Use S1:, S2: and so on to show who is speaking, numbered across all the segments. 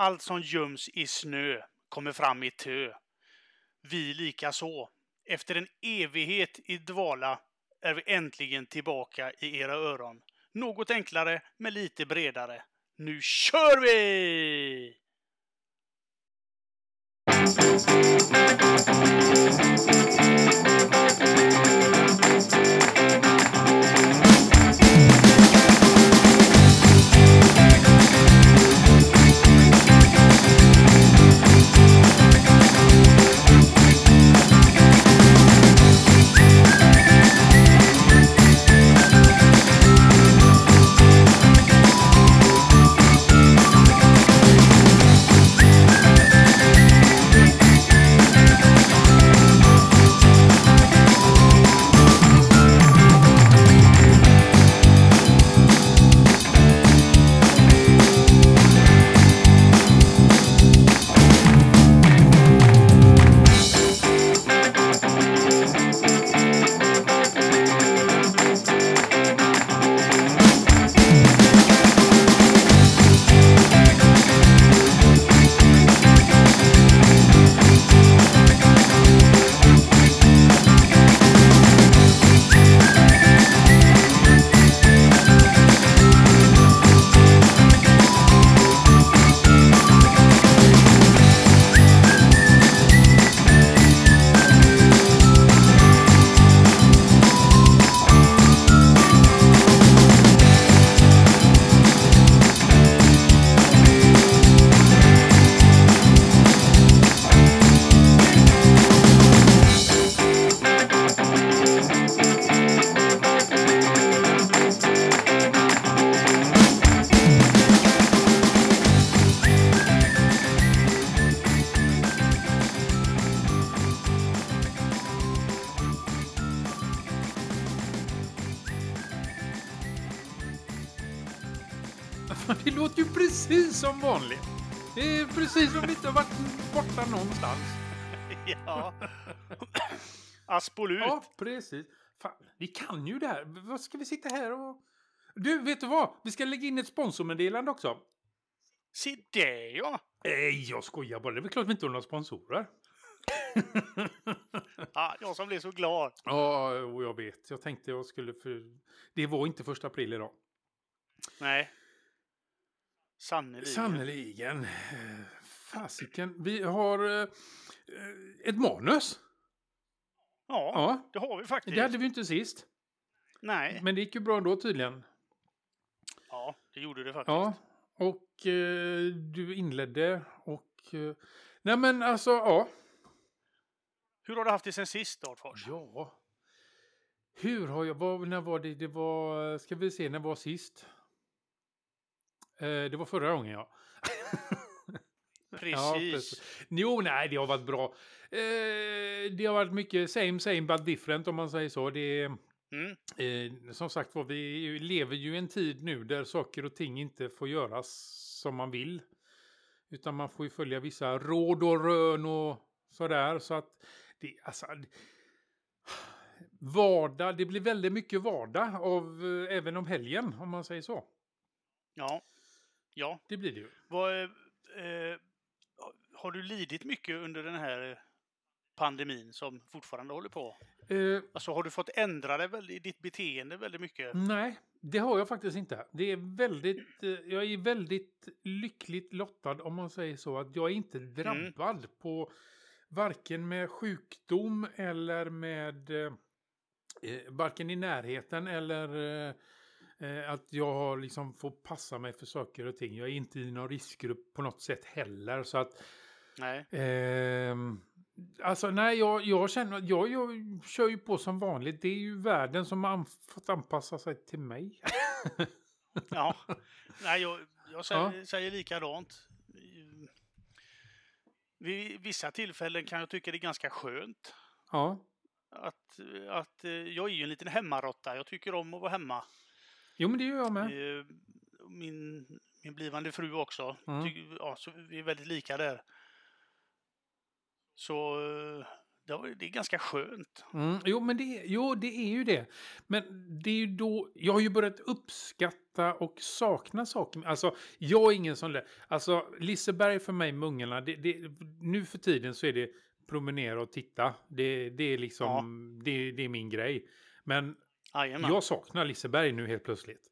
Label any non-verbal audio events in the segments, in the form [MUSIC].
S1: allt som göms i snö kommer fram i tö. Vi lika så. Efter en evighet i dvala är vi äntligen tillbaka i era öron. Något enklare, men lite bredare. Nu kör vi!
S2: Någonstans. [LAUGHS]
S1: Ja. Aspolut.
S2: Ja, precis. Fan, vi kan ju det här. Vad ska vi sitta här och... Du, vet du vad? Vi ska lägga in ett sponsormeddelande också.
S1: Se det ja!
S2: Nej, jag skojar bara. Det är väl klart vi inte har några sponsorer. [LAUGHS]
S1: ja! Jag som blev så glad.
S2: Ja, och jag vet. Jag tänkte jag skulle för... Det var inte första april idag.
S1: Nej. Sannerligen.
S2: Sannerligen. Fasiken. Vi har eh, ett manus.
S1: Ja,
S2: Ja,
S1: det har vi faktiskt.
S2: det hade vi inte sist.
S1: Nej.
S2: Men det gick ju bra ändå tydligen.
S1: Ja, det gjorde det faktiskt.
S2: Ja, och eh, du inledde och... Eh, nej men alltså, ja.
S1: Hur har du haft det sen sist, Dahlfors?
S2: Ja. Hur har jag... Vad, när var det? Det var... Ska vi se, när var sist? Eh, det var förra gången, ja. [LAUGHS]
S1: Precis.
S2: Ja, precis. Jo, nej, det har varit bra. Eh, det har varit mycket same, same, but different om man säger så. Det
S1: Mm.
S2: eh, som sagt var, vi lever ju i en tid nu där saker och ting inte får göras som man vill. Utan man får ju följa vissa råd och rön och sådär. Så att det, alltså, vardag, det blir väldigt mycket vardag av, eh, även om helgen, om man säger så.
S1: Ja. Ja.
S2: Det blir det ju.
S1: Vad, eh, eh, har du lidit mycket under den här pandemin som fortfarande håller på?
S2: Eh,
S1: Alltså har du fått ändra dig i ditt beteende väldigt mycket?
S2: Nej, det har jag faktiskt inte. Det är väldigt, eh, jag är väldigt lyckligt lottad om man säger så. Att jag är inte drabbad på varken med sjukdom eller med eh, eh, varken i närheten eller eh, att jag har liksom får passa mig för saker och ting. Jag är inte i någon riskgrupp på något sätt heller. Så att
S1: Nej.
S2: Ehm, alltså nej, jag, jag känner jag, jag kör ju på som vanligt. Det är ju världen som har fått anpassa sig till mig. [LAUGHS]
S1: Ja. Nej, jag, jag säger, säger likadant. Vid vissa tillfällen kan jag tycka det är ganska skönt.
S2: ja,
S1: Att, att eh, jag är ju en liten hemmarotta. Jag tycker om att vara hemma.
S2: jo men det gör jag med.
S1: Eh, Min, min blivande fru också.
S2: Mm.
S1: Ty, ja, så vi är väldigt lika där. Så eh, det, det är ganska skönt.
S2: Mm, jo, men det, jo, det är ju det. Men det är ju då, jag har ju börjat uppskatta och sakna saker. Alltså, jag är ingen sån där, alltså Liseberg för mig, Mungarna, det, det, nu för tiden så är det promenera och titta. Det, det är liksom, ja. det, det, är min grej. Men Jajamän. jag saknar Liseberg nu helt plötsligt.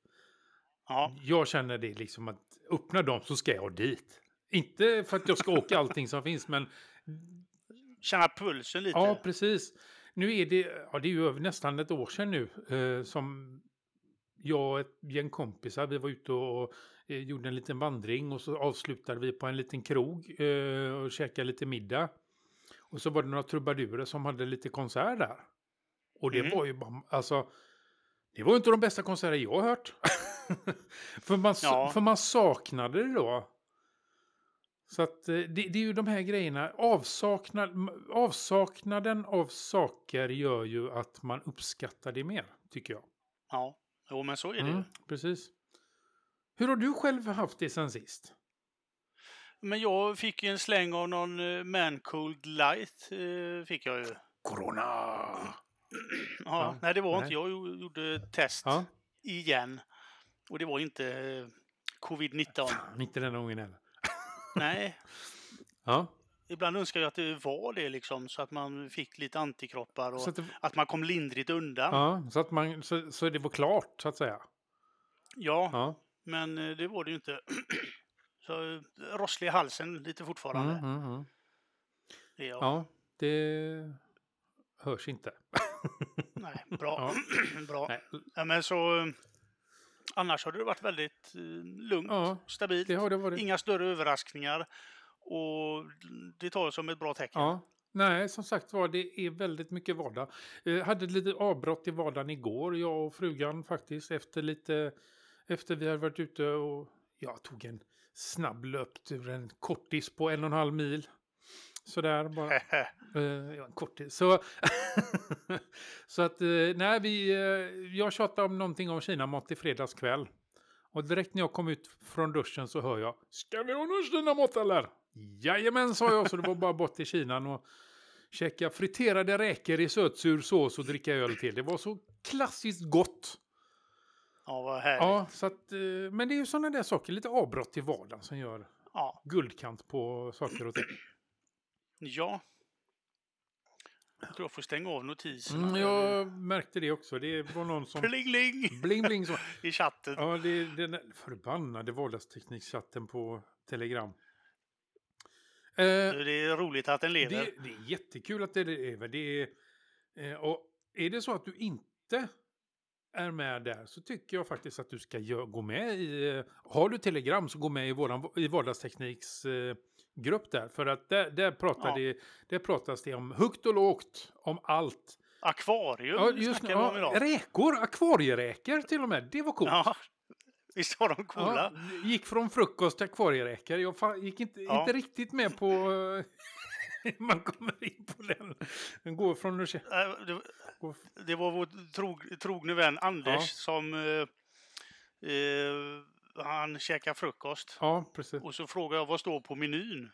S2: Ja. Jag känner det liksom att öppna dem så ska jag dit. Inte för att jag ska åka allting som finns, men...
S1: Känna pulsen lite.
S2: Ja, precis. Nu är det, ja, det är ju nästan ett år sedan nu eh, som jag och ett gäng kompisar, vi var ute och eh, gjorde en liten vandring och så avslutade vi på en liten krog eh, och käkade lite middag. Och så var det några trubadurer som hade lite konsert där. Och det mm. var ju bara, alltså, det var ju inte de bästa konserter jag har hört. [LAUGHS] för, man, ja. för man saknade det då. Så att eh, det, det, är ju de här grejerna. Avsaknad, avsaknaden av saker gör ju att man uppskattar det mer, tycker jag.
S1: Ja, jo men så är det
S2: mm, Precis. Hur har du själv haft det sen sist?
S1: Men jag fick ju en släng av någon uh, Mancold Light. Uh, fick jag ju.
S2: Corona!
S1: ja, ja, nej det var nej. inte. Jag gjorde test ja. igen. Och det var inte uh, covid-19.
S2: Inte den gången heller.
S1: Nej.
S2: Ja.
S1: Ibland önskar jag att det var det liksom, så att man fick lite antikroppar och att, det... att, man kom lindrigt undan.
S2: Ja, så att man, så, så det var klart, så att säga.
S1: Ja, ja. men det var det ju inte. [CLEARS THROAT] Så rosslig i halsen lite fortfarande.
S2: Mm, mm, mm. Ja. ja, det hörs inte. [LAUGHS]
S1: Nej, bra. Ja. [CLEARS THROAT] bra. Nej. Ja, men så, annars har det varit väldigt eh, lugnt, ja, stabilt. Inga större överraskningar. Och det tar jag som ett bra tecken.
S2: Ja. Nej, som sagt var, det är väldigt mycket vardag. Jag hade ett litet avbrott i vardagen igår, jag och frugan faktiskt, efter lite, efter vi hade varit ute och jag tog en snabblöpt ur en kortis på en och en halv mil. Sådär bara. [LAUGHS] uh, en kortis. Så, [LAUGHS] så att, uh, nej, vi, uh, jag tjatade om någonting om Kinamat i fredags kväll. Och direkt när jag kom ut från duschen så hör jag Ska vi ha någon Kinamat eller? Jajamän, sa jag, så det var bara bort till Kinan och käka friterade räkor i sötsur sås och dricka öl till. Det var så klassiskt gott.
S1: Ja, vad härligt.
S2: Ja, så att, men det är ju sådana där saker, lite avbrott i vardagen som gör ja. guldkant på saker och ting.
S1: Ja. Jag tror jag får stänga av notiserna.
S2: Mm, jag märkte det också. Det var någon som... [LAUGHS]
S1: Bling, bling!
S2: Bling, bling. Som...
S1: I chatten.
S2: Ja, det är den förbannade vardagsteknikchatten på Telegram.
S1: Eh, det är roligt att den lever.
S2: Det, det är jättekul att den lever. Det är, eh, och är det så att du inte är med där så tycker jag faktiskt att du ska gå med i... Eh, har du Telegram så gå med i, våran, i vardagstekniks eh, grupp där. För att där, där, pratar ja. det, där pratas det om högt och lågt, om allt.
S1: Akvarium
S2: ja, just, ja, om idag. Räkor, akvarieräkor till och med. Det var coolt. Ja,
S1: visst var de coola?
S2: Ja, gick från frukost till akvarieräkor. Jag gick inte, ja. inte riktigt med på [LAUGHS] man kommer in på den. Den går från... Det,
S1: det var vår trog, trogne vän Anders ja. som... Eh, eh, han käkar frukost.
S2: Ja, precis.
S1: Och så frågade jag vad står på menyn?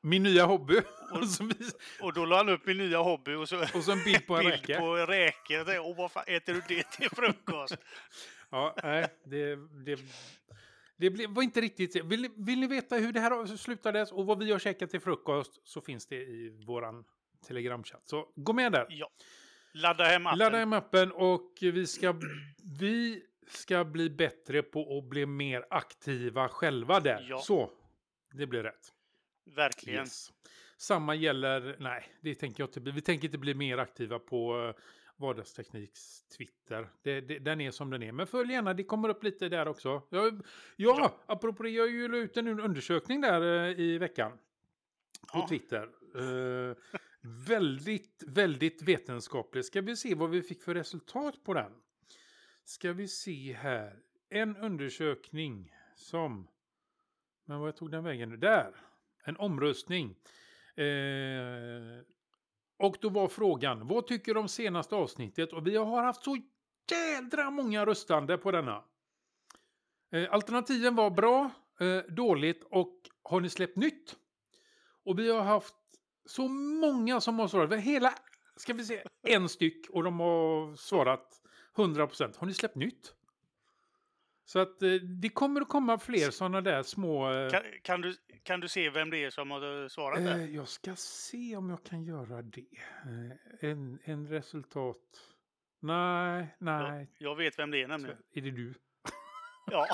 S2: Min nya hobby.
S1: Och, [LAUGHS] och då la han upp min nya hobby och så,
S2: och så en bild på en [LAUGHS] bild räka.
S1: på räkor. Och vad fan, äter du det till frukost? [LAUGHS]
S2: ja, nej, det, det, det var inte riktigt... Vill vill ni veta hur det här slutades och vad vi har käkat till frukost så finns det i våran telegramchatt. Så gå med där.
S1: Ja. Ladda hem appen.
S2: Ladda hem appen och vi ska, vi ska bli bättre på att bli mer aktiva själva där. Ja. Så, det blir rätt.
S1: Verkligen.
S2: Yes. Samma gäller, nej, det tänker jag inte bli. Vi tänker inte bli mer aktiva på Vardagstekniks Twitter. Det, det, den är som den är. Men följ gärna, det kommer upp lite där också. Ja, ja, apropå det, jag ju ut en undersökning där eh, i veckan. På ja. Twitter. Uh, väldigt, väldigt vetenskaplig. Ska vi se vad vi fick för resultat på den? Ska vi se här. En undersökning som... Men vad tog den vägen nu? Där! En omröstning. Eh, och då var frågan, vad tycker du om senaste avsnittet? Och vi har haft så jädra många röstande på denna. Eh, alternativen var bra, eh, dåligt och har ni släppt nytt? Och vi har haft så många som har svarat. Hela, ska vi se, en styck och de har svarat 100%. Har ni släppt nytt? Så att eh, det kommer att komma fler sådana där små... Eh,
S1: Kan, kan, du, kan du se vem det är som har eh, svarat där?
S2: jag ska se om jag kan göra det. En, en resultat... Nej, nej.
S1: Jag vet vem det är nämligen.
S2: Är det du?
S1: Ja.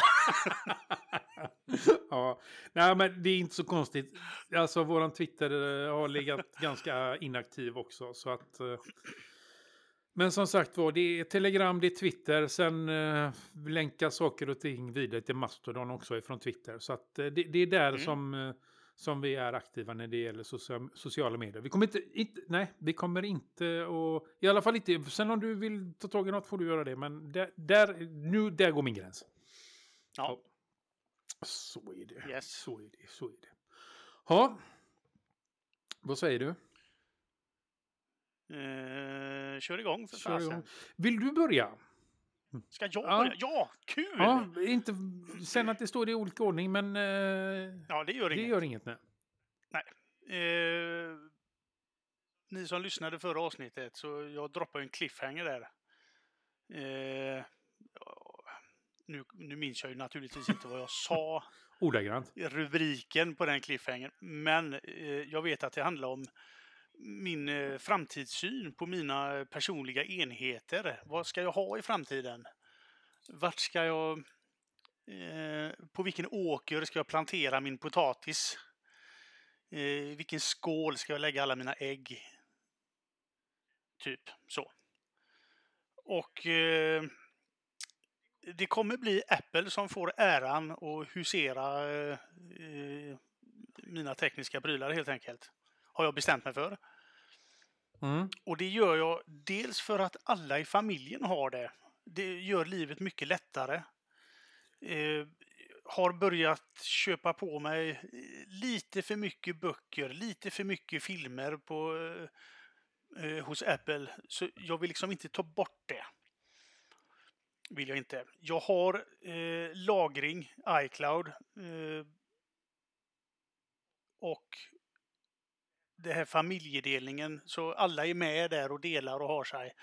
S1: [LAUGHS]
S2: ja, nej men det är inte så konstigt. Alltså våran Twitter har legat ganska inaktiv också så att. Eh, Men som sagt var, det är Telegram, det är Twitter, sen uh, länkas saker och ting vidare till Mastodon också ifrån Twitter. Så att eh, det, det är där
S1: Mm.
S2: som, eh, som vi är aktiva när det gäller socia sociala medier. Vi kommer inte, inte, nej, vi kommer inte och i alla fall inte, sen om du vill ta tag i något får du göra det, men där, där, nu, där går min gräns.
S1: ja.
S2: Så är det.
S1: Yes.
S2: Så är det. Så är det. Ja. Vad säger du?
S1: Eh, kör igång för
S2: Kör igång. Vill du börja?
S1: Ska jag
S2: Ja.
S1: börja? Ja, kul!
S2: Ja, inte sen att det står i olika ordning, men eh,
S1: Ja, det gör
S2: det
S1: inget.
S2: gör inget. Nej.
S1: Eh, ni som lyssnade förra avsnittet, så jag droppade en cliffhanger där. Eh, nu, nu minns jag ju naturligtvis inte vad jag [LAUGHS] sa
S2: Ordagrant.
S1: rubriken på den cliffhangern. Men eh, jag vet att det handlar om min eh, framtidssyn på mina personliga enheter. Vad ska jag ha i framtiden? Vart ska jag... Eh, på vilken åker ska jag plantera min potatis? Eh, I vilken skål ska jag lägga alla mina ägg? Typ så. Och eh, det kommer bli Apple som får äran att husera eh, eh, mina tekniska prylar helt enkelt. Har jag bestämt mig för.
S2: Mm.
S1: Och det gör jag dels för att alla i familjen har det. Det gör livet mycket lättare. Eh, har börjat köpa på mig eh, lite för mycket böcker, lite för mycket filmer på, eh, eh, hos Apple. Så jag vill liksom inte ta bort det. Vill jag inte. Jag har eh, lagring, iCloud. Eh, och det här familjedelningen, så alla är med där och delar och har sig.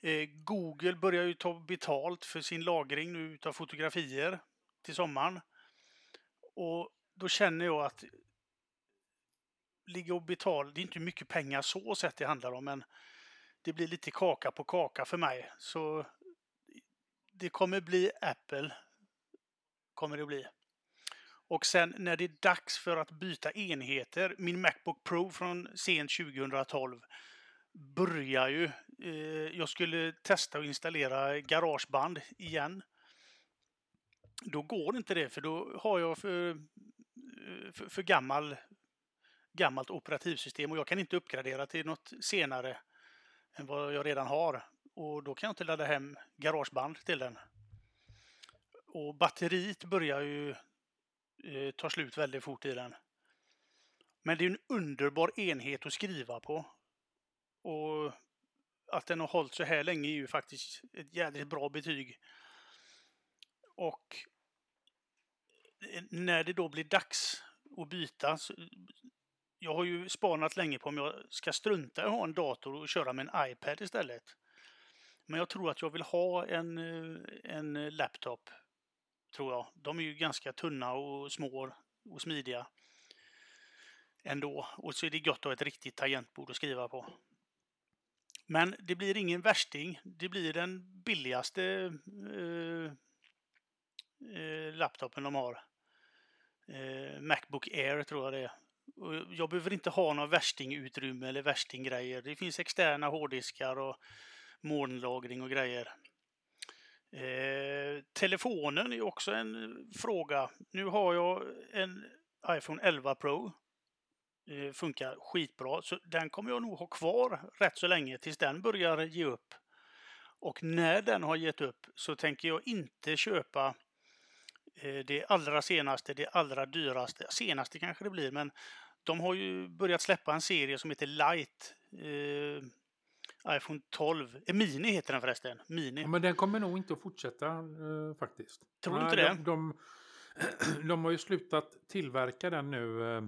S1: Eh, Google börjar ju ta betalt för sin lagring nu utav fotografier till sommaren. Och då känner jag att ligga och betala, det är inte mycket pengar så sett det handlar om, men det blir lite kaka på kaka för mig. Så det kommer bli Apple. Kommer det bli. Och sen när det är dags för att byta enheter, min Macbook Pro från sent 2012 börjar ju. Eh, jag skulle testa att installera Garageband igen. Då går inte det för då har jag för, eh, för, för gammal, gammalt operativsystem och jag kan inte uppgradera till något senare än vad jag redan har. Och då kan jag inte ladda hem Garageband till den. Och batteriet börjar ju eh, slut väldigt fort i den. Men det är en underbar enhet att skriva på. Och att den har hållit så här länge är ju faktiskt ett jävligt bra betyg. Och eh, när det då blir dags att byta. Så, jag har ju spanat länge på om jag ska strunta i att ha en dator och köra med en iPad istället. Men jag tror att jag vill ha en, eh, en laptop. Tror jag. De är ju ganska tunna och små och smidiga. Ändå. Och så är det gott att ha ett riktigt tangentbord att skriva på. Men det blir ingen värsting. Det blir den billigaste eh, eh, laptopen de har. Eh, Macbook Air tror jag det är. Och jag behöver inte ha någon värstingutrymme eller värstinggrejer. Det finns externa hårddiskar och molnlagring och grejer. Eh, telefonen är också en eh, fråga. Nu har jag en iPhone 11 Pro. Eh, funkar skitbra, så den kommer jag nog ha kvar rätt så länge tills den börjar ge upp. Och när den har gett upp så tänker jag inte köpa eh, det allra senaste, det allra dyraste. Senaste kanske det blir, men de har ju börjat släppa en serie som heter Light. IPhone 12. Eh, Mini heter den förresten. Mini.
S2: Ja, men den kommer nog inte att fortsätta eh, faktiskt.
S1: Tror du inte det?
S2: De, de, [CLEARS THROAT] de har ju slutat tillverka den nu. eh,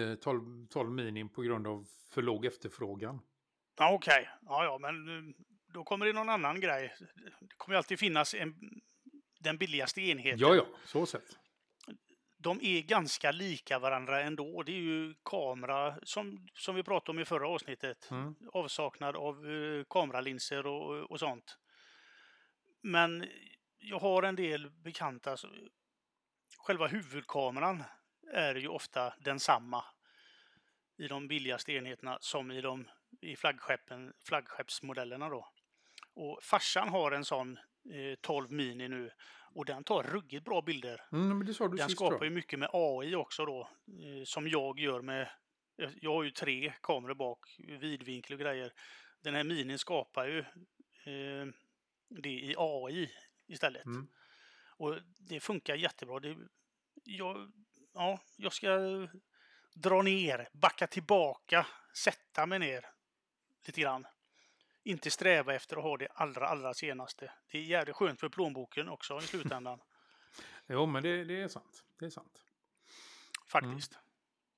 S2: eh, 12, 12 mini på grund av för låg efterfrågan.
S1: Ja, Okej, ja, ja, men eh, då kommer det någon annan grej. Det kommer ju alltid finnas en, den billigaste enheten.
S2: Ja, ja, så sett.
S1: De är ganska lika varandra ändå. Det är ju kamera, som, som vi pratade om i förra avsnittet.
S2: Mm.
S1: Avsaknad av eh, kameralinser och, och sånt. Men jag har en del bekanta. Själva huvudkameran är ju ofta densamma i de billigaste enheterna som i de i flaggskeppen, flaggskeppsmodellerna då. Och farsan har en sån eh, 12 mini nu och den tar ruggigt bra bilder.
S2: Mm,
S1: Den skapar ju mycket med AI också då, eh, som jag gör med... jag- Jag har ju tre kameror bak, vidvinkel och grejer. Den här minin skapar ju eh, det i AI istället.
S2: Mm.
S1: Och det funkar jättebra. Det, jag, ja, jag ska dra ner, backa tillbaka, sätta mig ner lite grann. Inte sträva efter att ha det allra, allra senaste. Det är jävligt skönt för plånboken också i slutändan. [LAUGHS]
S2: Jo, men det, det är sant. Det är sant.
S1: Faktiskt.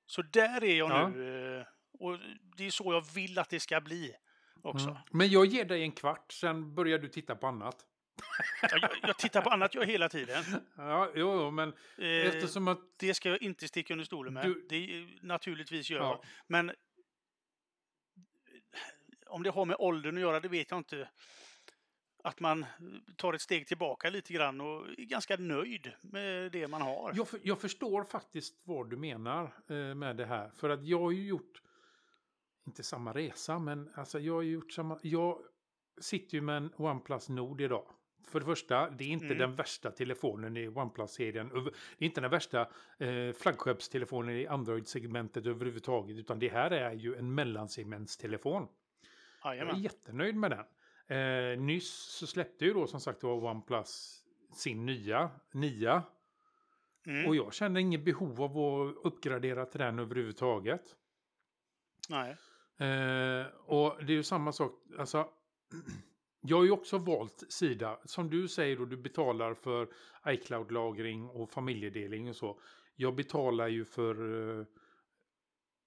S1: Så där är jag
S2: Ja.
S1: nu. eh, Och det är så jag vill att det ska bli också.
S2: Mm. Men jag ger dig en kvart, sen börjar du titta på annat. [LAUGHS]
S1: Jag, jag- tittar på annat jag hela tiden. [LAUGHS]
S2: Ja, jo, men
S1: Eh,
S2: eftersom att...
S1: Det ska jag inte sticka under stolen med.
S2: Du-
S1: Det naturligtvis gör
S2: Ja.
S1: jag. Men om det har med åldern att göra, det vet jag inte. Att man tar ett steg tillbaka lite grann och är ganska nöjd med det man har.
S2: Jag, för, jag förstår faktiskt vad du menar eh, med det här. För att jag har ju gjort, inte samma resa, men alltså jag har gjort samma... Jag sitter ju med en OnePlus Nord idag. För det första, det är inte
S1: Mm.
S2: den värsta telefonen i OnePlus-serien. Det är inte den värsta eh, flaggskeppstelefonen i Android-segmentet överhuvudtaget. Utan det här är ju en mellansegmentstelefon. Jag är
S1: Jajamän.
S2: jättenöjd med den. Eh, nyss så släppte ju då som sagt var OnePlus sin nya, nia.
S1: Mm.
S2: Och jag känner inget behov av att uppgradera till den överhuvudtaget.
S1: Nej.
S2: Eh, och det är ju samma sak, alltså. [CLEARS THROAT] Jag har ju också valt sida. Som du säger då, du betalar för iCloud-lagring och familjedelning och så. Jag betalar ju för eh,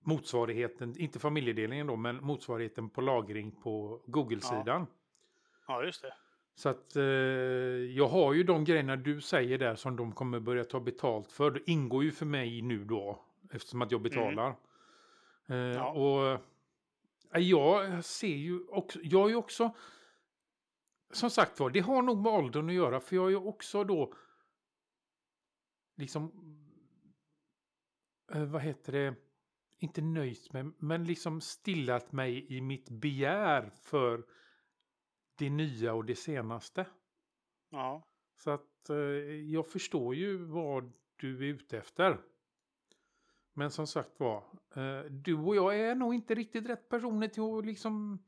S2: motsvarigheten, inte familjedelningen då, men motsvarigheten på lagring på Google-sidan.
S1: Ja, just det.
S2: Så att eh, jag har ju de grejerna du säger där som de kommer börja ta betalt för. Det ingår ju för mig nu då. Eftersom att jag betalar. Eh,
S1: Ja.
S2: Och eh, jag ser ju också, jag är ju också, som sagt var, det har nog med åldern att göra. För jag är ju också då, liksom, eh, vad heter det, inte nöjt med, men liksom stillat mig i mitt begär för det nya och det senaste.
S1: Ja.
S2: Så att eh, jag förstår ju vad du är ute efter. Men som sagt var, eh, du och jag är nog inte riktigt rätt personer till att liksom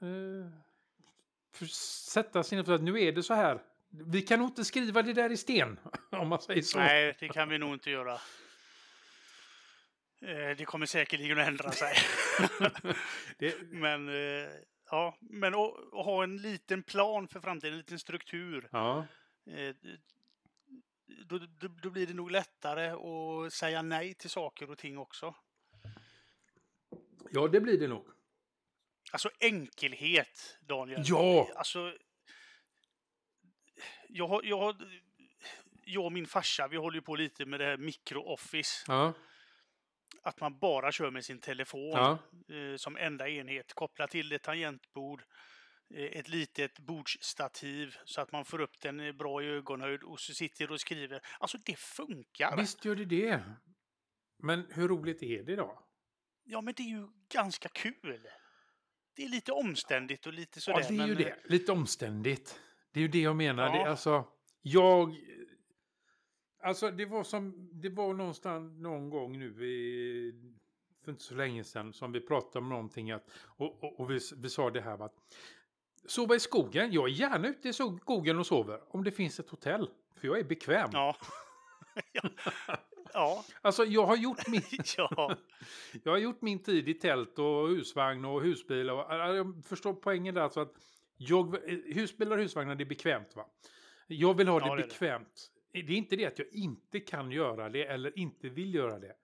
S2: eh, sätta sig för att nu är det så här. Vi kan nog inte skriva det där i sten, [LAUGHS] om man säger så.
S1: Nej, det kan vi nog inte göra. Eh, Det kommer säkerligen att ändra sig. [LAUGHS]
S2: Det,
S1: Men, eh, ja, men att, ha en liten plan för framtiden, en liten struktur.
S2: ja,
S1: eh, Då, då, då blir det nog lättare att säga nej till saker och ting också.
S2: ja, det blir det nog.
S1: Alltså enkelhet, Daniel.
S2: Ja!
S1: Alltså, jag, jag, jag och min farsa, vi håller ju på lite med det här micro-office.
S2: Ja,
S1: Att man bara kör med sin telefon
S2: ja,
S1: eh, som enda enhet. Koppla till ett tangentbord, eh, ett litet bordsstativ så att man får upp den eh, bra i ögonhöjd och så sitter och skriver. Alltså det funkar.
S2: visst gör det det. Men hur roligt är det då?
S1: Ja, men det är ju ganska kul. Det är lite omständigt och lite sådär.
S2: Ja, det är
S1: men,
S2: ju det. Lite omständigt. Det är ju det jag menar.
S1: Ja.
S2: Det, alltså, jag... Alltså, det var som... Det var någonstans någon gång nu i, för inte så länge sedan som vi pratade om någonting att, och, och, och vi, vi sa det här att sova i skogen. Jag är gärna ute i skogen och sover om det finns ett hotell. För jag är bekväm.
S1: Ja. [LAUGHS] ja. ja.
S2: Alltså jag har gjort min... [LAUGHS]
S1: ja. [LAUGHS]
S2: Jag har gjort min tid i tält och husvagn och husbil. Och, jag förstår poängen där. Alltså att jag, husbilar och husvagnar det är bekvämt. va? Jag vill ha
S1: Ja,
S2: det
S1: är det.
S2: bekvämt. Det. är inte det att jag inte kan göra det eller inte vill göra det.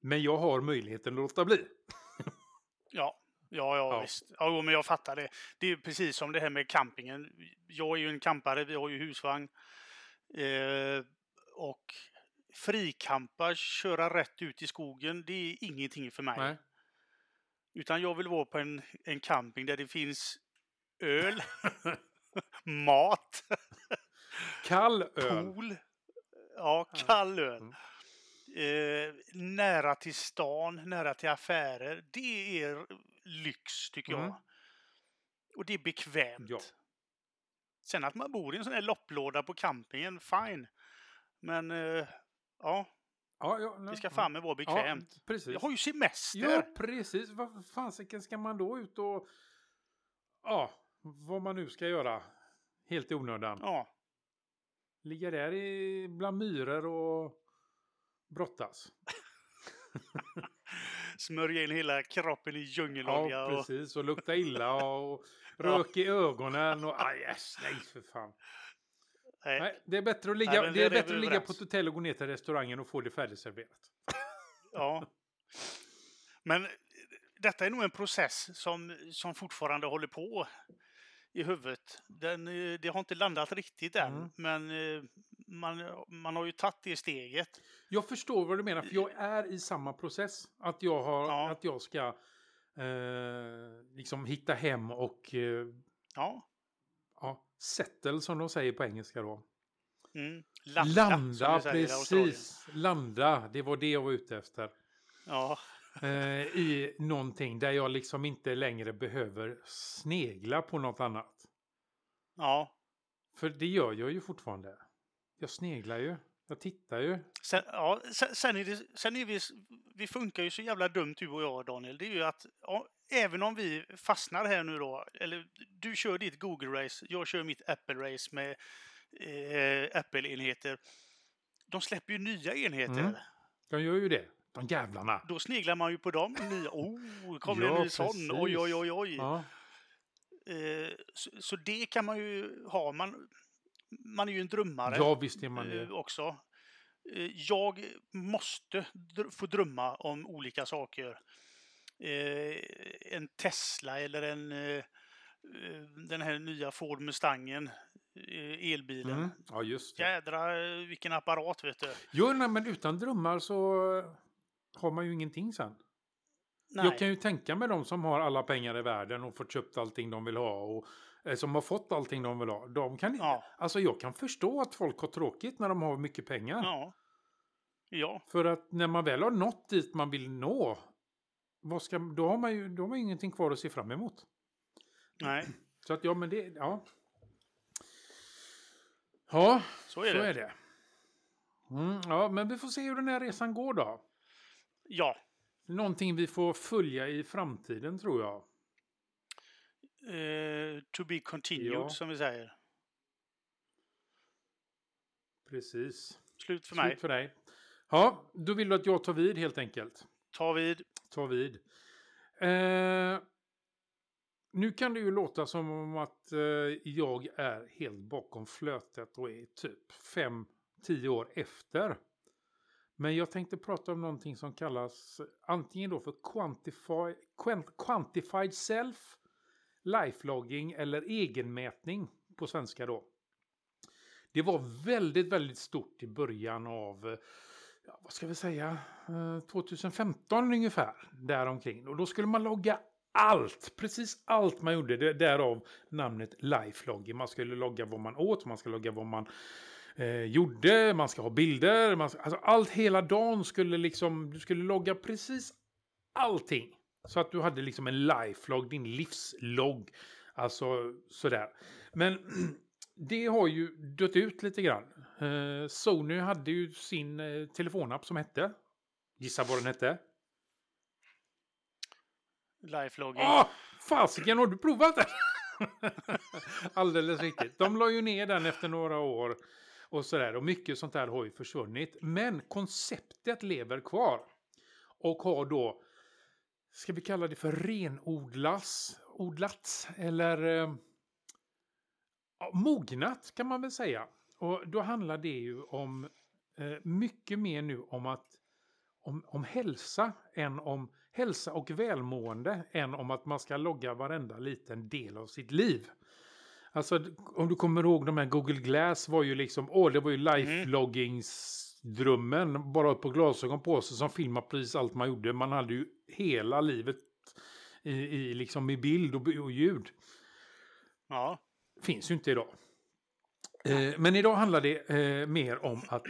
S2: Men jag har möjligheten att låta bli. [LAUGHS]
S1: Ja, ja, ja,
S2: Ja.
S1: visst. Ja, men jag fattar det. Det är precis som det här med campingen. Jag är ju en campare, vi har ju husvagn. Eh, och frikampa, köra rätt ut i skogen, det är ingenting för mig.
S2: Nej.
S1: Utan jag vill vara på en, en camping där det finns [LAUGHS] öl, [LAUGHS] mat,
S2: Kall öl.
S1: pool, ja, kall öl.
S2: Mm.
S1: Eh, nära till stan, nära till affärer. Det är lyx tycker
S2: Mm.
S1: jag. Och det är bekvämt.
S2: Ja.
S1: Sen att man bor i en sån här lopplåda på campingen, fine. Men eh, ja,
S2: Ja, ja,
S1: det ska fan med vara
S2: ja,
S1: bekvämt.
S2: precis.
S1: Jag har ju semester.
S2: Ja, precis. Vad fasiken ska man då ut och... Ja, vad man nu ska göra. Helt i onödan.
S1: Ja,
S2: Ligga där i, bland myror och brottas. [LAUGHS]
S1: smörja in hela kroppen i djungelolja.
S2: Ja,
S1: och,
S2: precis. Och lukta illa och [LAUGHS] rök i ögonen. Och, aj, yes, nej, för fan.
S1: nej,
S2: Nej, det är bättre att ligga,
S1: Nej,
S2: det är
S1: det
S2: bättre att ligga på ett hotell och gå ner till restaurangen och få det färdigserverat. [LAUGHS]
S1: Ja. Men detta är nog en process som, som fortfarande håller på i huvudet. Den, eh, det har inte landat riktigt än,
S2: Mm.
S1: men eh, man, man har ju tagit det steget.
S2: Jag förstår vad du menar, för jag är i samma process. Att jag, har,
S1: Ja.
S2: att jag ska eh, liksom hitta hem och eh,
S1: Ja.
S2: ja, settle som de säger på engelska då.
S1: Mm. Landa,
S2: Landa, precis. Landa, det var det jag var ute efter.
S1: Ja,
S2: Eh, I någonting där jag liksom inte längre behöver snegla på något annat.
S1: ja.
S2: För det gör jag ju fortfarande. Jag sneglar ju. Jag tittar ju.
S1: Sen, ja, sen, sen är, det, sen är vi, vi funkar ju så jävla dumt du och jag Daniel. Det är ju att ja, även om vi fastnar här nu då, eller du kör ditt Google-race, jag kör mitt Apple-race med eh, Apple-enheter. De släpper ju nya enheter.
S2: Mm. De gör ju det. De jävlarna.
S1: Då sneglar man ju på dem. Nya, oh, kommer det
S2: Ja,
S1: en ny sån?
S2: precis.
S1: Oj, oj, oj, oj.
S2: Ja.
S1: Eh, så, så det kan man ju ha. Man, man är ju en drömmare.
S2: ja, visst är man
S1: eh,
S2: det.
S1: också. Eh, Jag måste dr- få drömma om olika saker. Eh, En Tesla eller en eh, eh, den här nya Ford Mustangen, eh, elbilen.
S2: Mm. Ja, just det.
S1: Jädra eh, vilken apparat vet du.
S2: Jo, nej, men utan drömmar så har man ju ingenting sen.
S1: Nej.
S2: Jag kan ju tänka mig de som har alla pengar i världen och fått köpt allting de vill ha och eh, som har fått allting de vill ha. De kan,
S1: Ja.
S2: Alltså jag kan förstå att folk har tråkigt när de har mycket pengar.
S1: Ja. Ja.
S2: För att när man väl har nått dit man vill nå, vad ska, då, har man ju, då har man ingenting kvar att se fram emot.
S1: Nej, [CLEARS THROAT]
S2: Så att ja, men det, ja. Ja,
S1: så är
S2: så
S1: det.
S2: är det. Mm, ja, men vi får se hur den här resan går då.
S1: Ja.
S2: Någonting vi får följa i framtiden tror jag.
S1: Eh, to be continued
S2: Ja.
S1: som vi säger.
S2: Precis.
S1: Slut för mig.
S2: Slut för dig. Ja, då vill du att jag tar vid helt enkelt.
S1: Ta vid.
S2: Ta vid. Eh, nu kan det ju låta som om att eh, jag är helt bakom flötet och är typ 5-10 år efter. Men jag tänkte prata om någonting som kallas antingen då för quantify, quant, quantified self, lifelogging eller egenmätning på svenska då. Det var väldigt, väldigt stort i början av, ja, vad ska vi säga, eh, 2015 ungefär, däromkring. Och då skulle man logga allt, precis allt man gjorde, därav namnet lifelogging. Man skulle logga vad man åt, man skulle logga vad man eh, gjorde, man ska ha bilder, man ska, alltså allt hela dagen skulle liksom, du skulle logga precis allting. Så att du hade liksom en lifelog, din livslogg. Alltså sådär. Men [CLEARS THROAT] det har ju dött ut lite grann. Eh, Sony hade ju sin eh, telefonapp som hette. Gissa vad den hette?
S1: Lifelogging.
S2: Ah, fasiken, har du provat den? [LAUGHS] Alldeles riktigt. De la ju ner den efter några år. Och sådär. Och mycket sånt där har ju försvunnit. Men konceptet lever kvar. Och har då, ska vi kalla det för renodlas, odlats eller eh, mognat kan man väl säga. Och då handlar det ju om eh, mycket mer nu om att om, om hälsa än om hälsa och välmående än om att man ska logga varenda liten del av sitt liv. Alltså om du kommer ihåg de här Google Glass var ju liksom, åh det var ju life-loggingsdrömmen. Bara på glasögon på sig som filmar precis allt man gjorde. Man hade ju hela livet i, i, liksom i bild och, och ljud.
S1: Ja.
S2: Finns ju inte idag. Eh, men idag handlar det eh, mer om att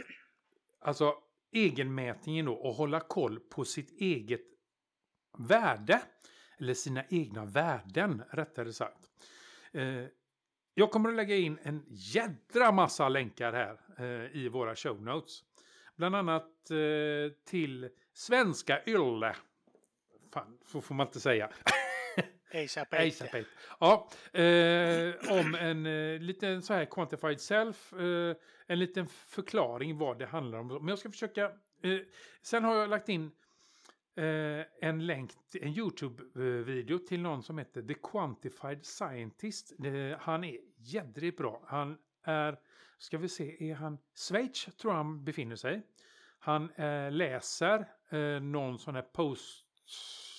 S2: alltså egenmätningen då och hålla koll på sitt eget värde. Eller sina egna värden rättare sagt. Eh, jag kommer att lägga in en jädra massa länkar här eh, i våra show notes. Bland annat eh, till Svenska Ylle. Fan, så får man inte säga. [LAUGHS]
S1: ASAP.
S2: Ja, eh, om en eh, liten så här quantified self. Eh, en liten förklaring vad det handlar om. Men jag ska försöka. Eh, sen har jag lagt in eh, en länk, en YouTube-video till någon som heter The Quantified Scientist. Eh, han är jädrigt bra. Han är, ska vi se, är han Schweiz tror jag han befinner sig. Han eh, läser eh, någon sån här post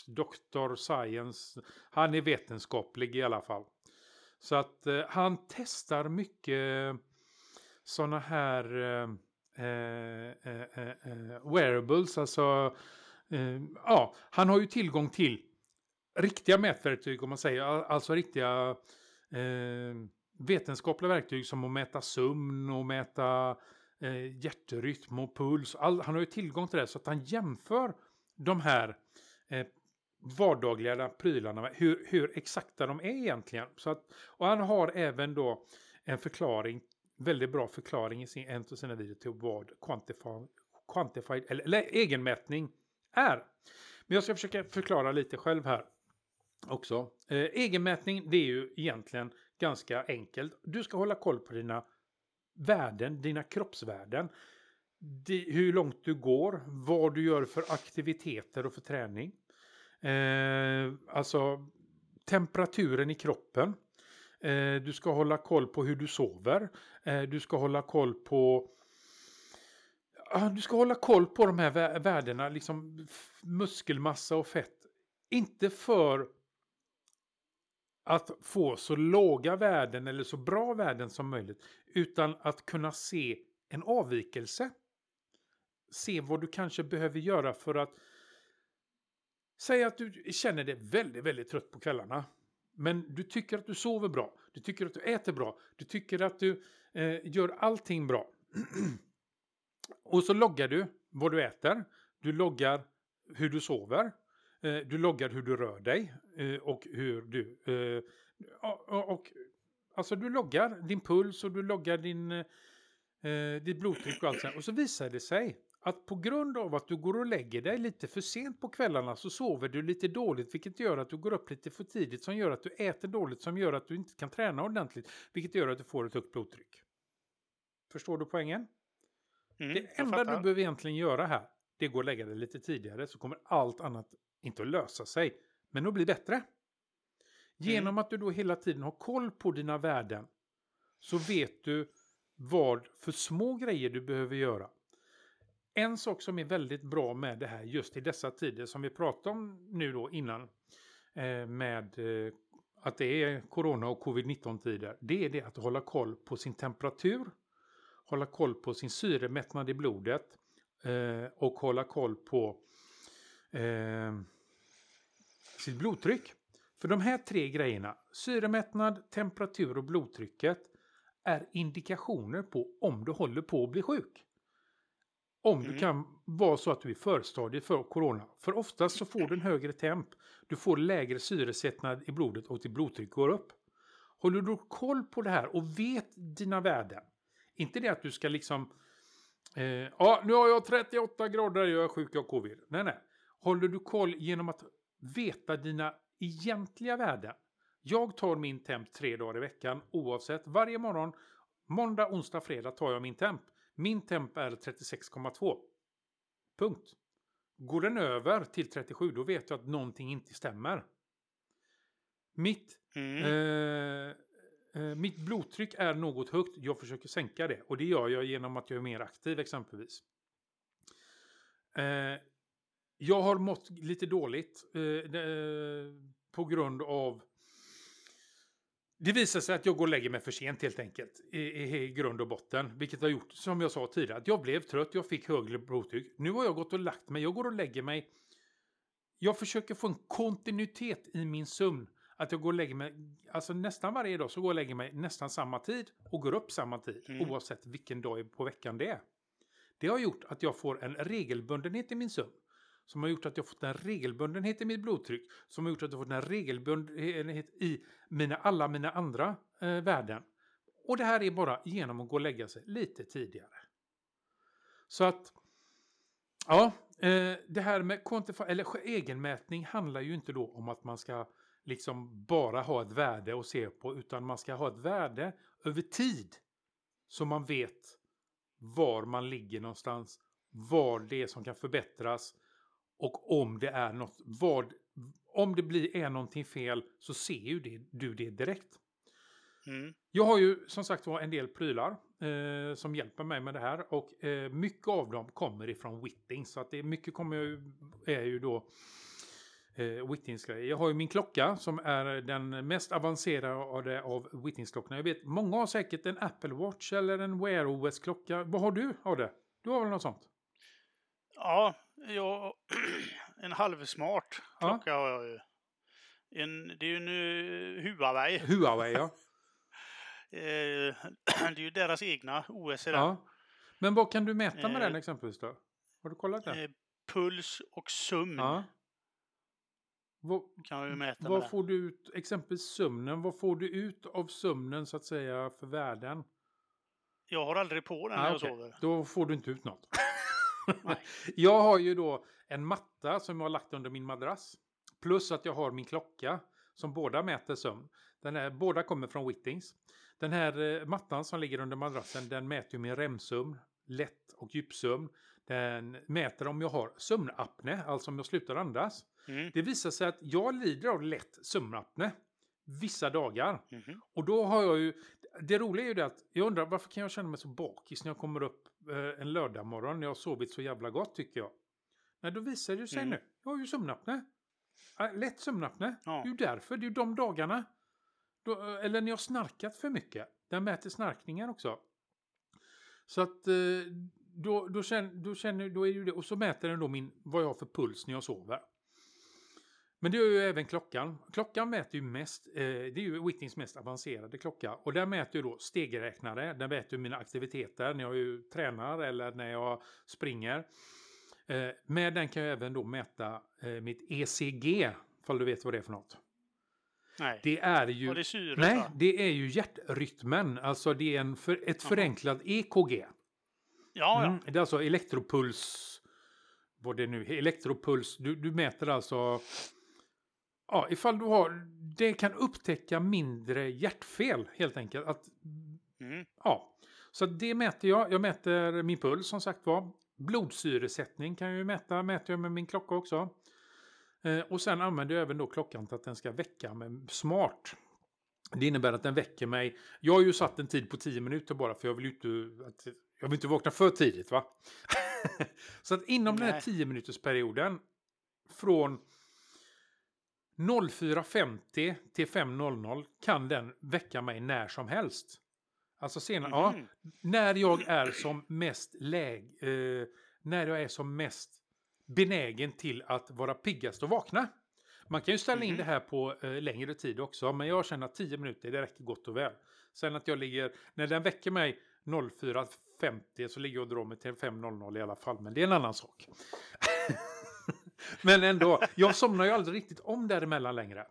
S2: Dr. Science. Han är vetenskaplig i alla fall. Så att eh, han testar mycket eh, sådana här eh, eh, eh, wearables. Alltså, Eh, ja, han har ju tillgång till riktiga mätverktyg om man säger. Alltså riktiga eh, vetenskapliga verktyg som att mäta sömn och mäta eh, hjärtrytm och puls. All, han har ju tillgång till det så att han jämför de här vardagliga prylarna, hur, hur exakta de är egentligen. Så att, och han har även då en förklaring, väldigt bra förklaring i sin, en av sina videor till vad quantified, quantified eller, eller egenmätning är. Men jag ska försöka förklara lite själv här också. Eh, egenmätning, det är ju egentligen ganska enkelt. Du ska hålla koll på dina värden, dina kroppsvärden. De, hur långt du går, vad du gör för aktiviteter och för träning. Eh, alltså temperaturen i kroppen. Eh, du ska hålla koll på hur du sover. Eh, du ska hålla koll på du ska hålla koll på de här värdena, liksom muskelmassa och fett. Inte för att få så låga värden eller så bra värden som möjligt, utan att kunna se en avvikelse. Se vad du kanske behöver göra för att Säg att du känner dig väldigt, väldigt trött på kvällarna. Men du tycker att du sover bra. Du tycker att du äter bra. Du tycker att du eh, gör allting bra. [CLEARS THROAT] och så loggar du vad du äter. Du loggar hur du sover. Eh, du loggar hur du rör dig. Eh, och hur du... Eh, och, och, alltså du loggar din puls och du loggar din, eh, ditt blodtryck och allt sånt. Och så visar det sig att på grund av att du går och lägger dig lite för sent på kvällarna så sover du lite dåligt vilket gör att du går upp lite för tidigt som gör att du äter dåligt som gör att du inte kan träna ordentligt vilket gör att du får ett högt blodtryck. Förstår du poängen? Mm, det enda du behöver egentligen göra här det går att lägga dig lite tidigare så kommer allt annat inte att lösa sig men att bli bättre. Genom mm. att du då hela tiden har koll på dina värden så vet du vad för små grejer du behöver göra en sak som är väldigt bra med det här just i dessa tider som vi pratade om nu då innan eh, med eh, att det är corona och covid-19 tider. Det är det att hålla koll på sin temperatur, hålla koll på sin syremättnad i blodet eh, och hålla koll på sitt blodtryck. För de här tre grejerna, syremättnad, temperatur och blodtrycket, är indikationer på om du håller på att bli sjuk. Om mm. du kan vara så att du är förstadiet för corona. För oftast så får du en högre temp. Du får lägre syresättnad i blodet och ditt blodtryck går upp. Håller du koll på det här och vet dina värden. Inte det att du ska liksom... Eh, ja, nu har jag 38 grader, jag är sjuk, jag har covid. Nej, nej. Håller du koll genom att veta dina egentliga värden. Jag tar min temp tre dagar i veckan oavsett. Varje morgon, måndag, onsdag, fredag tar jag min temp. Min temp är 36,2. Punkt. Går den över till 37 då vet jag att någonting inte stämmer. Mitt, mm. eh, eh, mitt blodtryck är något högt. Jag försöker sänka det. Och det gör jag genom att jag är mer aktiv exempelvis. Eh, jag har mått lite dåligt eh, eh, på grund av... Det visar sig att jag går och lägger mig för sent helt enkelt. I, i, i grund och botten. Vilket har gjort, som jag sa tidigare, att jag blev trött, jag fick högre blodtryck. Nu har jag gått och lagt mig, jag går och lägger mig. Jag försöker få en kontinuitet i min sömn. Att jag går och lägger mig, alltså nästan varje dag så går jag och lägger mig nästan samma tid och går upp samma tid.
S1: Mm.
S2: Oavsett vilken dag på veckan det är. Det har gjort att jag får en regelbundenhet i min sömn. Som har gjort att jag fått en regelbundenhet i mitt blodtryck. Som har gjort att jag fått en regelbundenhet i mina, alla mina andra eh, värden. Och det här är bara genom att gå och lägga sig lite tidigare. Så att, ja, eh, det här med quantify, eller egenmätning handlar ju inte då om att man ska liksom bara ha ett värde att se på, utan man ska ha ett värde över tid. Så man vet var man ligger någonstans, vad det är som kan förbättras och om det är något, vad, om det blir, är någonting fel så ser ju det, du det direkt.
S1: Mm.
S2: Jag har ju som sagt var en del prylar eh, som hjälper mig med det här och eh, mycket av dem kommer ifrån Whitting så att det mycket kommer ju, är ju då eh, Whittings grejer. Jag har ju min klocka som är den mest avancerade av Whittings klockorna. Jag vet många har säkert en Apple Watch eller en Wear OS klocka. Vad har du av det? Du har väl något sånt?
S1: Ja, jag, [CLEARS THROAT] en halvsmart
S2: Ja.
S1: klocka har jag ju. En, det är ju en uh, Huawei. [LAUGHS]
S2: Huawei ja.
S1: Eh, [CLEARS THROAT] det är ju deras egna OS i den.
S2: ja. Men vad kan du mäta med
S1: Eh,
S2: den exempelvis då? Har du kollat det?
S1: Eh, puls och sömn
S2: Ja. Vad,
S1: kan jag ju mäta
S2: vad får du ut, exempelvis sömnen, vad får du ut av sömnen så att säga för värden?
S1: Jag har aldrig på den
S2: Ah,
S1: när jag
S2: okej.
S1: sover.
S2: Då får du inte ut något. [LAUGHS] [LAUGHS] Jag har ju då en matta som jag har lagt under min madrass. Plus att jag har min klocka som båda mäter sömn. Den här, båda kommer från Whittings. Den här eh, mattan som ligger under madrassen den mäter ju min REM-sömn, lätt och djupsömn. Den mäter om jag har sömnapné, alltså om jag slutar andas.
S1: Mm.
S2: Det visar sig att jag lider av lätt sömnapné vissa dagar.
S1: Mhm.
S2: Och då har jag ju, det roliga är ju det att jag undrar varför kan jag känna mig så bakis när jag kommer upp eh, en lördagmorgon när jag har sovit så jävla gott tycker jag. Nej, då visar det sig
S1: Mm.
S2: nu. Jag har ju sömnapné. Äh, lätt sömnapné.
S1: Ja.
S2: Det är ju därför, det är ju de dagarna. Då, eh, eller när jag har snarkat för mycket. Den mäter snarkningar också. Så att eh, då, då, känner, då känner, då är ju det, och så mäter den då min, vad jag har för puls när jag sover. Men det gör ju även klockan. Klockan mäter ju mest, eh, det är ju Whittings mest avancerade klocka. Och där mäter ju då stegräknare, den mäter ju mina aktiviteter när jag ju tränar eller när jag springer. Eh, med den kan jag även då mäta eh, mitt ECG, ifall du vet vad det är för något.
S1: Nej.
S2: Det är ju...
S1: Det syret
S2: Nej,
S1: va?
S2: det är ju hjärtrytmen. Alltså det är en för, ett förenklat EKG.
S1: Ja, ja.
S2: Mm, det är alltså elektropuls. Vad det är nu Elektropuls. Du, du mäter alltså... Ja, ifall du har... Det kan upptäcka mindre hjärtfel helt enkelt. Att,
S1: Mm.
S2: ja. Så det mäter jag. Jag mäter min puls som sagt var. Blodsyresättning kan jag ju mäta. Mäter jag med min klocka också. Eh, och sen använder jag även då klockan till att den ska väcka mig smart. Det innebär att den väcker mig. Jag har ju satt en tid på 10 minuter bara för jag vill ju inte, att, jag vill inte vakna för tidigt va. [LAUGHS] Så att inom den här
S1: Nej.
S2: 10 minuters perioden från 04.50 till 5.00 kan den väcka mig när som helst. Alltså senare, ja,
S1: Mhm.
S2: när jag är som mest läg, eh, när jag är som mest benägen till att vara piggast och vakna. Man kan ju ställa in
S1: Mhm.
S2: det här på eh, längre tid också, men jag känner att 10 minuter det räcker gott och väl. Sen att jag ligger, när den väcker mig 04.50 så ligger jag och drar mig till 5.00 i alla fall, men det är en annan sak. [LAUGHS] men ändå, jag somnar ju aldrig riktigt om däremellan längre.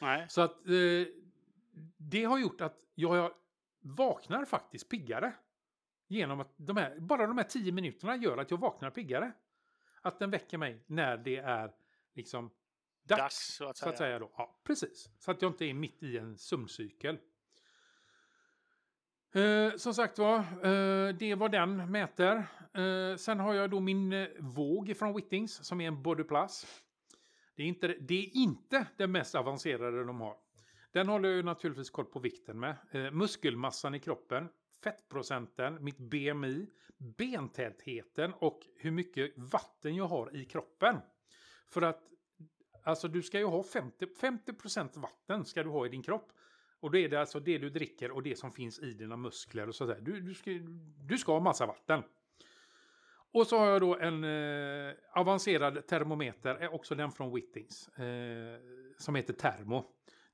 S1: Nej.
S2: Så att eh, det har gjort att jag vaknar faktiskt piggare. Genom att de här, bara de här tio minuterna gör att jag vaknar piggare. Att den väcker mig när det är liksom dags.
S1: Dags, så att
S2: Så att
S1: säga.
S2: säga då. Ja, precis. Så att jag inte är mitt i en sömncykel. Eh, som sagt var, eh, det är vad den mäter. Eh, sen har jag då min eh, våg från Whittings som är en Body Plus. Det är, inte, det är inte den mest avancerade de har. Den håller jag ju naturligtvis koll på vikten med. Eh, muskelmassan i kroppen, fettprocenten, mitt BMI, bentätheten och hur mycket vatten jag har i kroppen. För att alltså du ska ju ha 50, 50% vatten ska du ha i din kropp. Och då är det alltså det du dricker och det som finns i dina muskler och sådär. Du, du, ska, du ska ha massa vatten. Och så har jag då en eh, avancerad termometer, eh, också den från Whittings, eh, som heter Termo.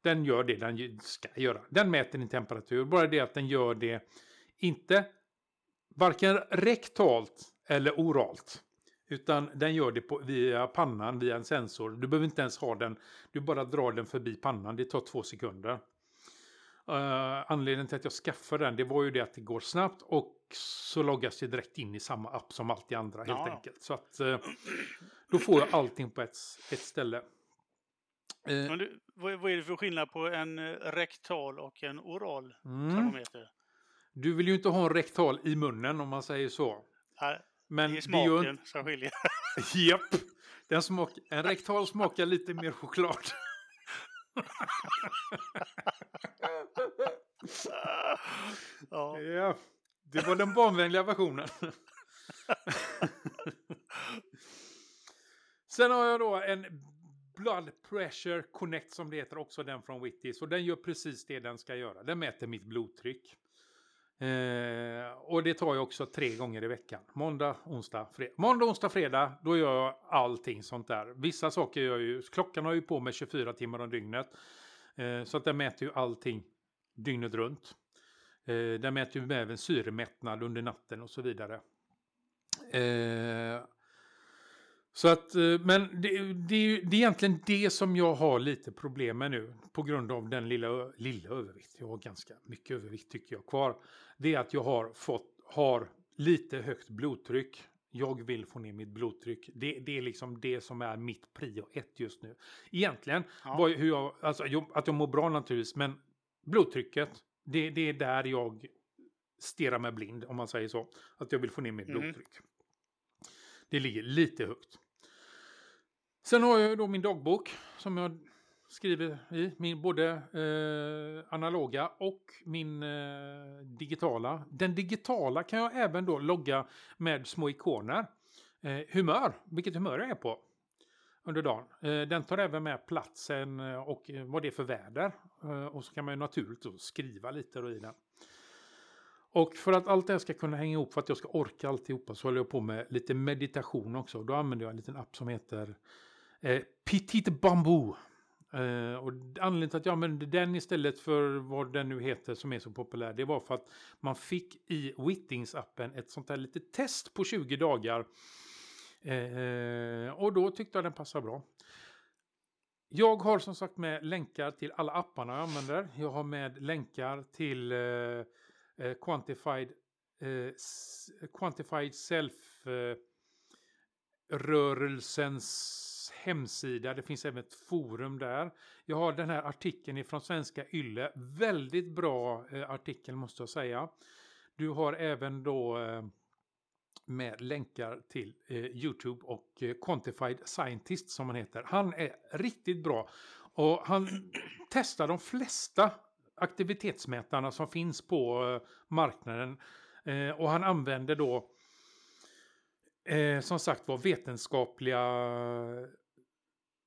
S2: Den gör det den ska göra. Den mäter din temperatur, bara det att den gör det inte varken rektalt eller oralt. Utan den gör det på, via pannan, via en sensor. Du behöver inte ens ha den, du bara drar den förbi pannan, det tar två sekunder. Uh, anledningen till att jag skaffade den det var ju det att det går snabbt och så loggas det direkt in i samma app som allt det andra helt ja. enkelt. Så att uh, då får jag allting på ett, ett ställe.
S1: Uh, du, vad, vad är det för skillnad på en rektal och en oral mm. termometer?
S2: Du vill ju inte ha en rektal i munnen om man säger så.
S1: Nej, Men det är smaken det ju... som skiljer. [LAUGHS]
S2: Japp. Den smak... En rektal smakar lite mer choklad ja. ja, det var den barnvänliga versionen. Sen har jag då en Blood Pressure Connect som det heter, också den från Wittis. Och den gör precis det den ska göra. Den mäter mitt blodtryck. Eh, och det tar jag också tre gånger i veckan. Måndag, onsdag, fredag. Måndag, onsdag, fredag, då gör jag allting sånt där. Vissa saker gör jag ju, klockan har ju på mig 24 timmar om dygnet. Eh, så att den mäter ju allting dygnet runt. Eh, den mäter ju även syremättnad under natten och så vidare. Eh, Eh, så att, men det, det, det, är egentligen det som jag har lite problem med nu. På grund av den lilla, lilla övervikt. Jag har ganska mycket övervikt tycker jag kvar. Det är att jag har fått, har lite högt blodtryck. Jag vill få ner mitt blodtryck. Det, det är liksom det som är mitt prio ett just nu. Egentligen, ja. var, hur jag, alltså, att jag mår bra naturligtvis, men blodtrycket, det, det är där jag stirrar mig blind, om man säger så. Att jag vill få ner mitt mm. blodtryck. Det ligger lite högt. Sen har jag då min dagbok som jag skriver i. Min, både eh, analoga och min eh, digitala. Den digitala kan jag även då logga med små ikoner. Eh, humör, vilket humör jag är på under dagen. Eh, den tar även med platsen eh, och eh, vad det är för väder. Eh, och så kan man ju naturligt skriva lite i den. Och för att allt det här ska kunna hänga ihop, för att jag ska orka alltihopa, så håller jag på med lite meditation också. Då använder jag en liten app som heter eh, Petit Bamboo. Eh, och anledningen till att jag använde den istället för vad den nu heter som är så populär, det var för att man fick i Wittings-appen ett sånt här litet test på 20 dagar. Eh, och då tyckte jag den passade bra. Jag har som sagt med länkar till alla apparna jag använder. Jag har med länkar till eh, eh Quantified, eh, Quantified Self eh, rörelsens hemsida. Det finns även ett forum där. Jag har den här artikeln från Svenska Ylle. Väldigt bra eh, artikel måste jag säga. Du har även då eh, med länkar till eh, Youtube och eh, Quantified Scientist som han heter. Han är riktigt bra och han [CLEARS THROAT] testar de flesta aktivitetsmätarna som finns på eh, marknaden. Eh, och han använder då eh, som sagt var vetenskapliga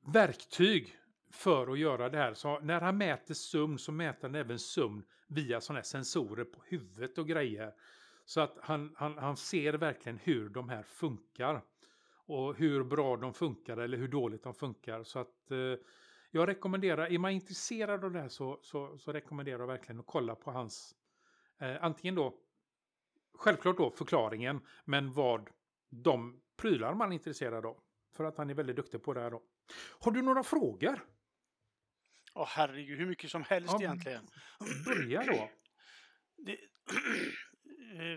S2: verktyg för att göra det här. Så när han mäter sömn så mäter han även sömn via sådana här sensorer på huvudet och grejer. Så att han, han, han ser verkligen hur de här funkar. Och hur bra de funkar eller hur dåligt de funkar. Så att eh, jag rekommenderar, är man intresserad av det här så, så, så rekommenderar jag verkligen att kolla på hans, eh, antingen då, självklart då förklaringen, men vad de prylar man är intresserad av. För att han är väldigt duktig på det här då. Har du några frågor?
S1: Åh oh, herregud, hur mycket som helst ja, egentligen.
S2: Börja då. [CLEARS THROAT]
S1: Det,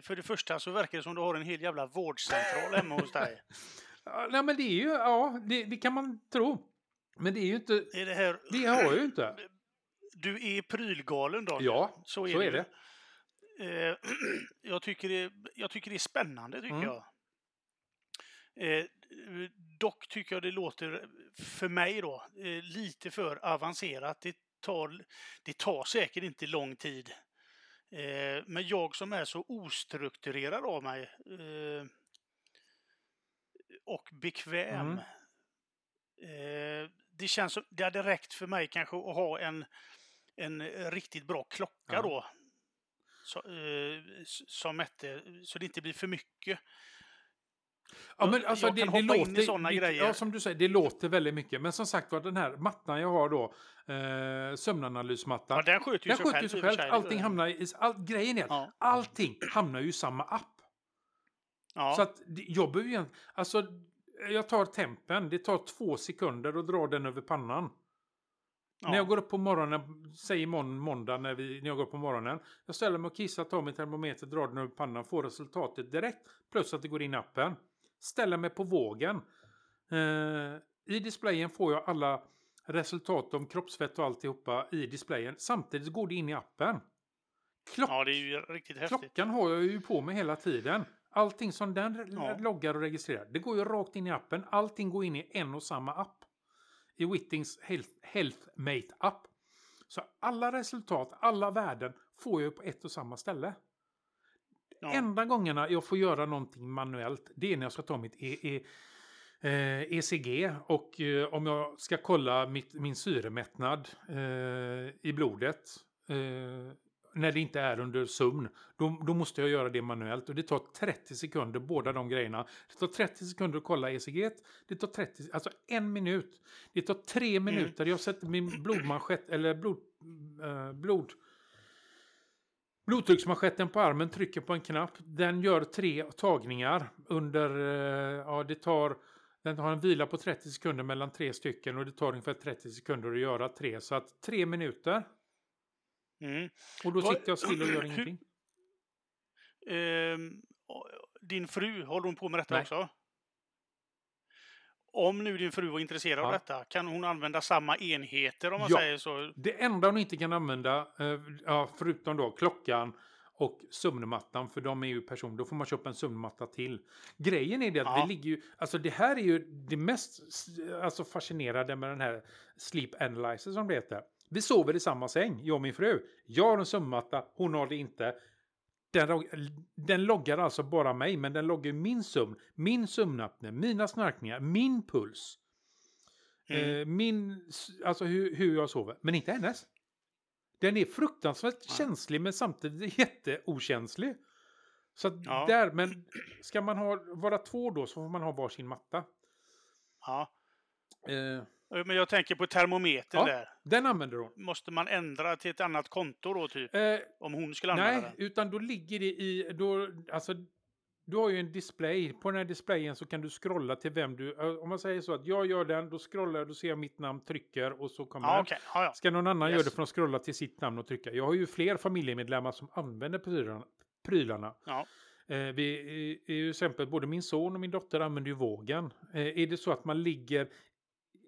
S1: [CLEARS THROAT] för det första så verkar det som du har en hel jävla vårdcentral hemma hos dig. [CLEARS THROAT]
S2: Nej men det är ju, ja, det, det, kan man tro. Men det är ju inte,
S1: är det, här,
S2: det har jag ju inte.
S1: Du är prylgalen då?
S2: Ja, så är, så det. Är
S1: det. Eh, jag, tycker det, jag tycker det är spännande, tycker mm. jag. Dock tycker jag det låter, för mig då, eh, lite för avancerat. Det tar, det tar säkert inte lång tid Eh, men jag som är så ostrukturerad av mig eh, och bekväm.
S2: Mm.
S1: Det känns som det hade räckt för mig kanske att ha en, en riktigt bra klocka
S2: Ja.
S1: då. Så, som mätte, så det inte blir för mycket.
S2: Ja, men alltså,
S1: jag
S2: det,
S1: kan
S2: det
S1: hoppa in i
S2: låter,
S1: såna
S2: det,
S1: grejer.
S2: Ja, som du säger, det låter väldigt mycket. Men som sagt var, den här mattan jag har då, eh, sömnanalysmattan.
S1: Ja, den sköter ju
S2: den
S1: sig
S2: sköter
S1: själv.
S2: sig själv.
S1: sig.
S2: Allting hamnar i... All, grejen är
S1: Ja.
S2: allting hamnar ju i samma app.
S1: Ja.
S2: Så att det- jag behöver ju... Alltså, jag tar tempen. Det tar två sekunder att dra den över pannan.
S1: ja.
S2: När jag går upp på morgonen, säg imorgon måndag när, vi, när jag går upp på morgonen. Jag ställer mig och kissar, tar min termometer, drar den över pannan, får resultatet direkt. Plus att det går in i appen. Ställer mig på vågen. Eh, I displayen får jag alla resultat om kroppsfett och alltihopa i displayen. Samtidigt går det in i appen. Klock,
S1: ja, det är ju riktigt häftigt.
S2: klockan har jag ju på mig hela tiden. Allting som den
S1: Ja.
S2: loggar och registrerar, det går ju rakt in i appen. Allting går in i en och samma app. I Wittings Health, Healthmate-app. Så alla resultat, alla värden får jag på ett och samma ställe.
S1: Ja.
S2: Enda gångerna jag får göra någonting manuellt, det är när jag ska ta mitt e e eh, ECG och eh, om jag ska kolla mitt, min syremättnad eh, i blodet. Eh, när det inte är under sömn, då, då måste jag göra det manuellt. Och det tar 30 sekunder, båda de grejerna. Det tar 30 sekunder att kolla ECG. Det tar 30, alltså en minut. Det tar tre minuter. Jag sätter min blodmanschett, eller blod, eh, blod, blodtrycksmanschetten på armen, trycker på en knapp. Den gör tre tagningar under, eh, ja det tar, den har en vila på 30 sekunder mellan tre stycken och det tar ungefär 30 sekunder att göra tre. Så att tre minuter.
S1: Mm.
S2: Och då sitter jag still och gör [CLEARS THROAT] ingenting.
S1: Ehm, din fru, håller hon på med detta
S2: Nej.
S1: också? Om nu din fru var intresserad av
S2: Ja.
S1: detta, kan hon använda samma enheter om man
S2: Ja.
S1: säger så?
S2: Det enda hon inte kan använda, eh, förutom då klockan och sömnmattan, för de är ju person, då får man köpa en sömnmatta till. Grejen är det att
S1: Ja.
S2: vi ligger ju, alltså det här är ju det mest alltså fascinerande med den här Sleep Analyzer som det heter. Vi sover i samma säng, jag och min fru. Jag har en sömnmatta, hon har det inte. Den, den loggar alltså bara mig, men den loggar min sömn, min sömnapné, mina snarkningar, min puls.
S1: Mm.
S2: Eh, min, s- alltså hur, hur jag sover, men inte hennes. Den är fruktansvärt
S1: Ja.
S2: känslig men samtidigt jätteokänslig. Så
S1: Ja.
S2: där, men ska man ha, vara två då så får man ha varsin matta.
S1: Ja.
S2: Eh,
S1: Men jag tänker på termometern
S2: Ja.
S1: där.
S2: den använder hon.
S1: Måste man ändra till ett annat konto då, typ?
S2: Eh,
S1: Om hon skulle använda
S2: nej,
S1: den?
S2: utan då ligger det i, då, alltså, du har ju en display. På den här displayen så kan du scrolla till vem du, eh, om man säger så att jag gör den, då scrollar jag, då ser jag mitt namn, trycker och så kommer
S1: Ja,
S2: den.
S1: okej. Ja, ja.
S2: Ska någon annan
S1: Yes.
S2: göra det får de scrolla till sitt namn och trycka. Jag har ju fler familjemedlemmar som använder prylarna. prylarna.
S1: Ja.
S2: Eh, vi, är ju exempel, både min son och min dotter använder ju vågen. Eh, är det så att man ligger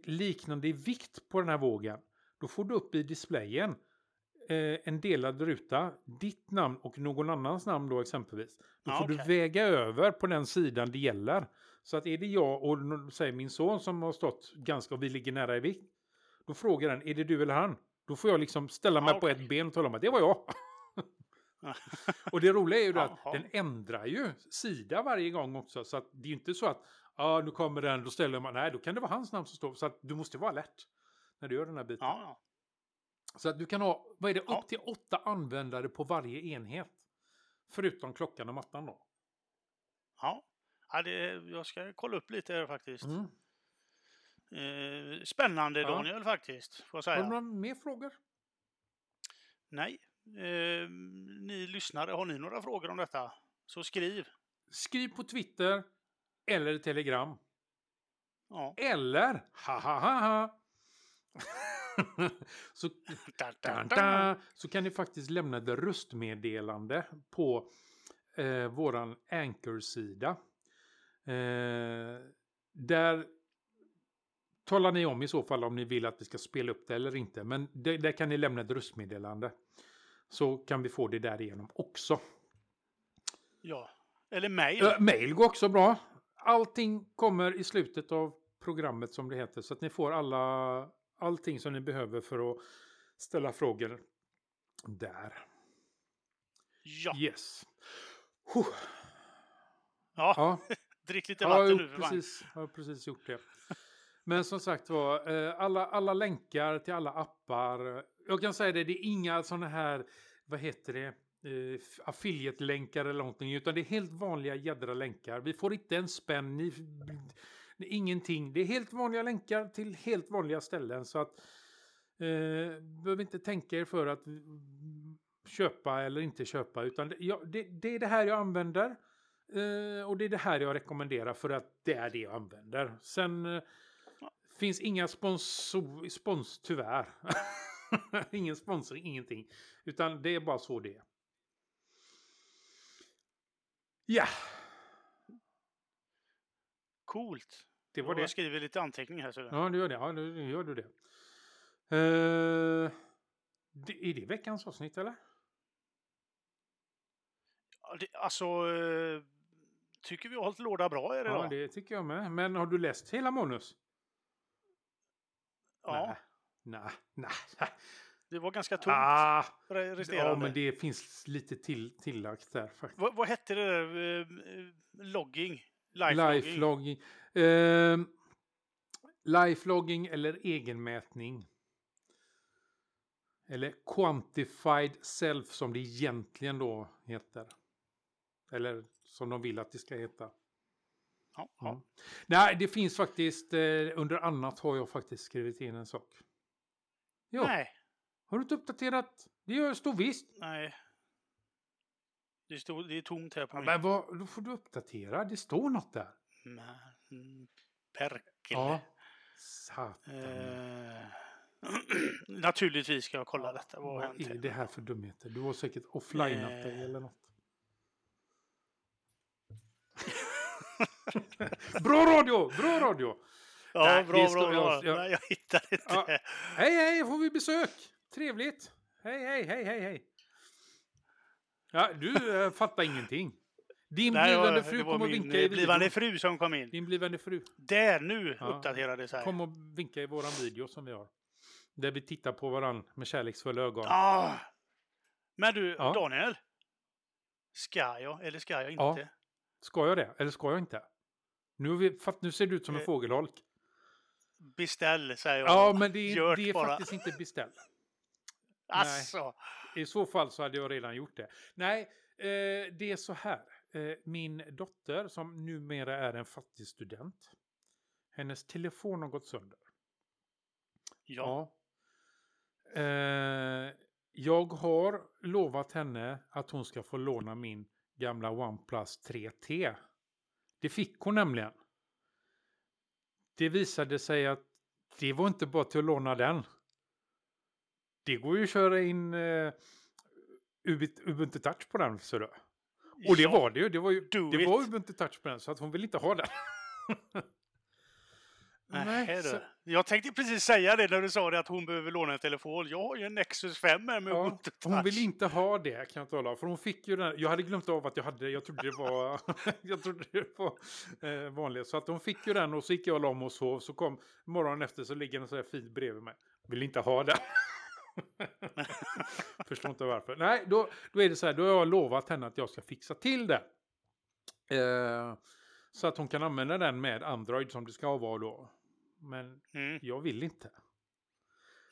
S2: liknande i vikt på den här vågen, då får du upp i displayen eh, en delad ruta, ditt namn och någon annans namn då exempelvis. Då
S1: Ja,
S2: får du
S1: okej.
S2: väga över på den sidan det gäller. Så att är det jag och säg min son som har stått ganska och vi ligger nära i vikt, då frågar den, är det du eller han? Då får jag liksom ställa mig
S1: Ja,
S2: på
S1: okej.
S2: ett ben och tala om att det var jag. [LAUGHS] och det roliga är ju det att den ändrar ju sida varje gång också. Så att det är ju inte så att ja, nu kommer den, då ställer man, nej, då kan det vara hans namn som står. Så att du måste vara alert när du gör den här biten.
S1: Ja, ja.
S2: Så att du kan ha, vad är det,
S1: Ja.
S2: upp till åtta användare på varje enhet. Förutom klockan och mattan då.
S1: ja. ja det, jag ska kolla upp lite här faktiskt.
S2: Mm.
S1: Eh, spännande
S2: Ja.
S1: Daniel faktiskt, får jag
S2: Har
S1: säga.
S2: du några mer frågor?
S1: Nej. Eh, ni lyssnare, har ni några frågor om detta? Så skriv.
S2: Skriv på Twitter eller Telegram.
S1: Ja.
S2: Eller, ha ha ha ha. [LAUGHS] så, kan ni faktiskt lämna ett röstmeddelande på eh, våran Anchor-sida. Eh, där talar ni om i så fall om ni vill att vi ska spela upp det eller inte. Men det, där kan ni lämna ett röstmeddelande. Så kan vi få det därigenom också.
S1: Ja. Eller mejl.
S2: Äh, mail går också bra. Allting kommer i slutet av programmet som det heter. Så att ni får alla, allting som ni behöver för att ställa frågor där.
S1: Ja.
S2: Yes. Huh.
S1: Ja,
S2: Ja, [LAUGHS]
S1: drick lite vatten nu för fan.
S2: precis, jag har precis gjort det. Men som sagt var, eh, alla, alla länkar till alla appar. Jag kan säga det, det är inga sådana här, vad heter det, eh, affiliate-länkar eller någonting. Utan det är helt vanliga jädra länkar. Vi får inte en spänn, ni, ingenting. Det är helt vanliga länkar till helt vanliga ställen. Så att, eh, behöver inte tänka er för att köpa eller inte köpa. Utan det, ja, det, det är det här jag använder. Eh, och det är det här jag rekommenderar för att det är det jag använder. Sen eh, finns inga sponsor, spons tyvärr. [LAUGHS] Ingen sponsring, ingenting. Utan det är bara så det är. Ja,
S1: Coolt.
S2: det var det.
S1: Jag skriver lite anteckningar här. Så.
S2: Ja, du gör det. Ja, nu gör du det. Eh, det. Är det veckans avsnitt eller?
S1: Ja, det, alltså, eh, tycker vi har hållit låda bra är det
S2: Ja,
S1: idag?
S2: det tycker jag med. Men har du läst hela manus?
S1: Ja,
S2: Nej. Nej. Nej.
S1: Det var ganska tomt
S2: Ah,
S1: resterande.
S2: ja, men det finns lite till, tillagt där faktiskt.
S1: vad, vad hette det där? Eh, logging? Life-logging?
S2: Lifelogging. Eh, lifelogging eller egenmätning. Eller quantified self som det egentligen då heter. Eller som de vill att det ska heta.
S1: Ja, ja.
S2: Mm. Nej, det finns faktiskt, eh, under annat har jag faktiskt skrivit in en sak. Ja,
S1: Nej,
S2: har du inte uppdaterat? Det står visst.
S1: nej. Det, stod, det är tomt här på min.
S2: Men vad, då får du uppdatera, det står något där.
S1: Men, Perkele.
S2: Ja. Satan.
S1: Eh, [CLEARS THROAT] naturligtvis ska jag kolla detta. Vad
S2: Vad är
S1: här?
S2: det här för dumheter? Du har säkert offlineat dig
S1: Eh.
S2: eller något. [LAUGHS] bra radio! Bra radio!
S1: Ja,
S2: Nej,
S1: bra, bra, bra.
S2: jag-
S1: Nej, jag hittar inte.
S2: Ja. Hej, hej! Får vi besök? Trevligt! Hej, hej, hej, hej, hej! Ja, du äh, fattar ingenting. Din
S1: Nej,
S2: blivande fru
S1: var
S2: kommer
S1: min
S2: vinka i
S1: eh, blivande
S2: videon.
S1: fru som kom in.
S2: Din blivande fru
S1: Där, nu
S2: Ja.
S1: uppdaterades här.
S2: kom och vinka i våran video som vi har. Där vi tittar på varandra med kärleksfulla ögon.
S1: Ah. Men du,
S2: Ja.
S1: Daniel. Ska jag eller ska jag inte?
S2: Ja. Ska jag det? Eller ska jag inte? Nu, vi, nu ser du ut som en
S1: Eh,
S2: fågelholk.
S1: Beställ, säger jag.
S2: Ja, men det är, det är faktiskt inte beställ.
S1: Alltså.
S2: I så fall så hade jag redan gjort det. Nej, eh, det är så här. Eh, min dotter, som numera är en fattig student. Hennes telefon har gått sönder.
S1: Ja.
S2: Ja. Eh, jag har lovat henne att hon ska få låna min gamla OnePlus 3T. Det fick hon nämligen. Det visade sig att det var inte bara till att låna den. Det går ju att köra in eh, Ubuntu Touch på den. Så då. Och det var det ju. Det var, ju,
S1: Do
S2: det
S1: it.
S2: var Ubuntu Touch på den så att hon vill inte ha den. [LAUGHS]
S1: Nej,
S2: så-
S1: du. Jag tänkte precis säga det när du sa det att hon behöver låna en telefon. Jag har ju en Nexus 5 här med
S2: Ja,
S1: Ubuntu
S2: hon
S1: Touch.
S2: vill inte ha det kan jag tala om. För hon fick ju den. Jag hade glömt av att jag hade. Jag trodde det var. [LAUGHS] jag trodde det var eh, vanligt. Så att hon fick ju den och så gick jag och la mig och sov. Så kom morgonen efter så ligger den så här fint bredvid mig. Vill inte ha den. [LAUGHS] [LAUGHS] Förstår inte varför. Nej, då, då är det så här. Då har jag lovat henne att jag ska fixa till det. Eh, så att hon kan använda den med Android som det ska vara då. Men
S1: Mm.
S2: jag vill inte.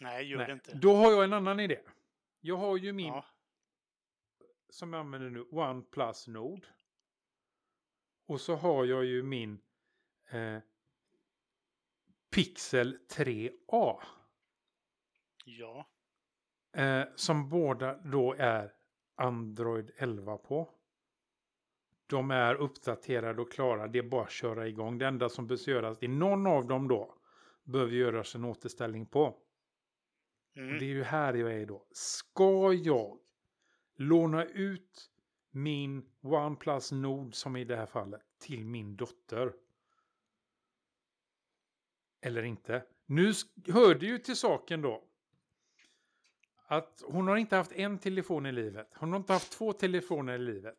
S1: Nej, gör
S2: Nej.
S1: det inte.
S2: Då har jag en annan idé. Jag har ju min
S1: Ja.
S2: som jag använder nu, OnePlus Node. Och så har jag ju min eh, Pixel 3A.
S1: ja.
S2: Eh, som båda då är Android 11 på. De är uppdaterade och klara. Det är bara att köra igång. Det enda som behöver göras, är någon av dem då, behöver göras en återställning på.
S1: Mm.
S2: Det är ju här jag är då. Ska jag låna ut min OnePlus Nord som i det här fallet till min dotter? Eller inte? Nu sk- hörde ju till saken då att hon har inte haft en telefon i livet. Hon har inte haft två telefoner i livet.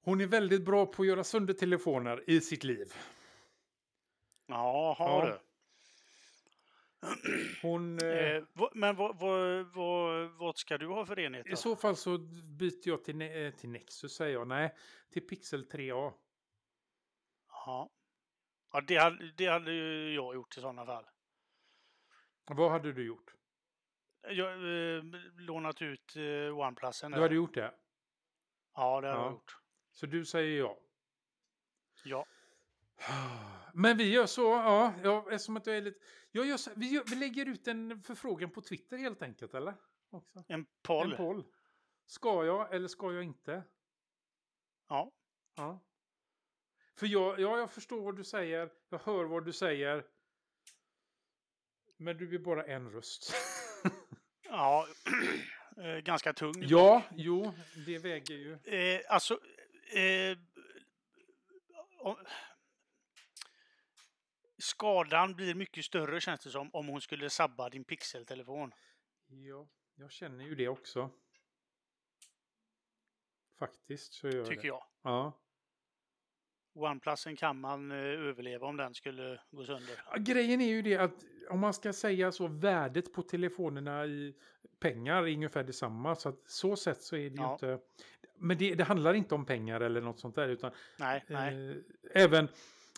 S2: Hon är väldigt bra på att göra sönder telefoner i sitt liv.
S1: Ja, har
S2: Ja.
S1: du.
S2: Hon, eh,
S1: Eh, men vad, vad, vad, vad ska du ha för enhet?
S2: I
S1: Då?
S2: så fall så byter jag till, eh, till Nexus säger jag. Nej, till Pixel 3A.
S1: Ja, ja det, hade, det hade jag gjort i sådana fall.
S2: Vad hade du gjort?
S1: Jag eh, lånat ut eh, OnePlusen.
S2: Du hade gjort det?
S1: Ja, det har
S2: Ja.
S1: jag gjort.
S2: Så du säger ja.
S1: Ja. [SIGHS]
S2: Men vi gör så, ja, ja eftersom att jag är lite... Jag gör så, vi, gör, vi lägger ut en förfrågan på Twitter helt enkelt, eller? Också.
S1: En poll.
S2: En poll. Ska jag eller ska jag inte?
S1: Ja.
S2: Ja. För jag, ja, jag förstår vad du säger. Jag hör vad du säger. Men du är bara en röst. [LAUGHS]
S1: Ja, [CLEARS THROAT] eh, ganska tung.
S2: ja, jo, det väger ju.
S1: Eh, alltså, eh, om, skadan blir mycket större känns det som om hon skulle sabba din pixeltelefon.
S2: Ja, jag känner ju det också. Faktiskt så gör
S1: Tycker
S2: det.
S1: jag.
S2: Ja.
S1: OnePlusen kan man eh, överleva om den skulle gå sönder.
S2: Ja, Grejen är ju det att om man ska säga så, värdet på telefonerna i pengar är ungefär detsamma. Så att så sätt så är det ju
S1: Ja.
S2: inte... Men det, det handlar inte om pengar eller något sånt där. Utan
S1: Nej, nej.
S2: eh, även,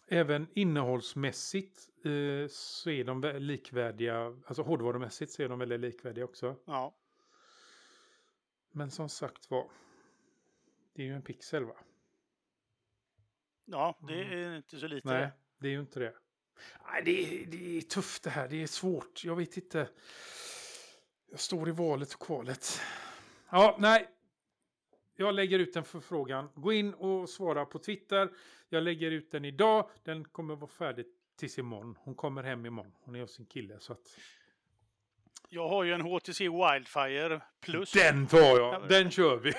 S2: även innehållsmässigt eh, så är de vä- likvärdiga. Alltså hårdvarumässigt så är de väldigt likvärdiga också.
S1: Ja,
S2: Men som sagt var. Det är ju en pixel va?
S1: Ja det är inte så lite.
S2: Mm. Nej, det är ju inte det. Nej, det är, det är tufft det här. Det är svårt. Jag vet inte. Jag står i valet och kvalet. Ja, nej. Jag lägger ut en förfrågan. Gå in och svara på Twitter. Jag lägger ut den idag. Den kommer vara färdig tills imorgon. Hon kommer hem imorgon. Hon är hos sin kille. Så att...
S1: Jag har ju en HTC Wildfire Plus.
S2: Den tar jag. Den kör vi.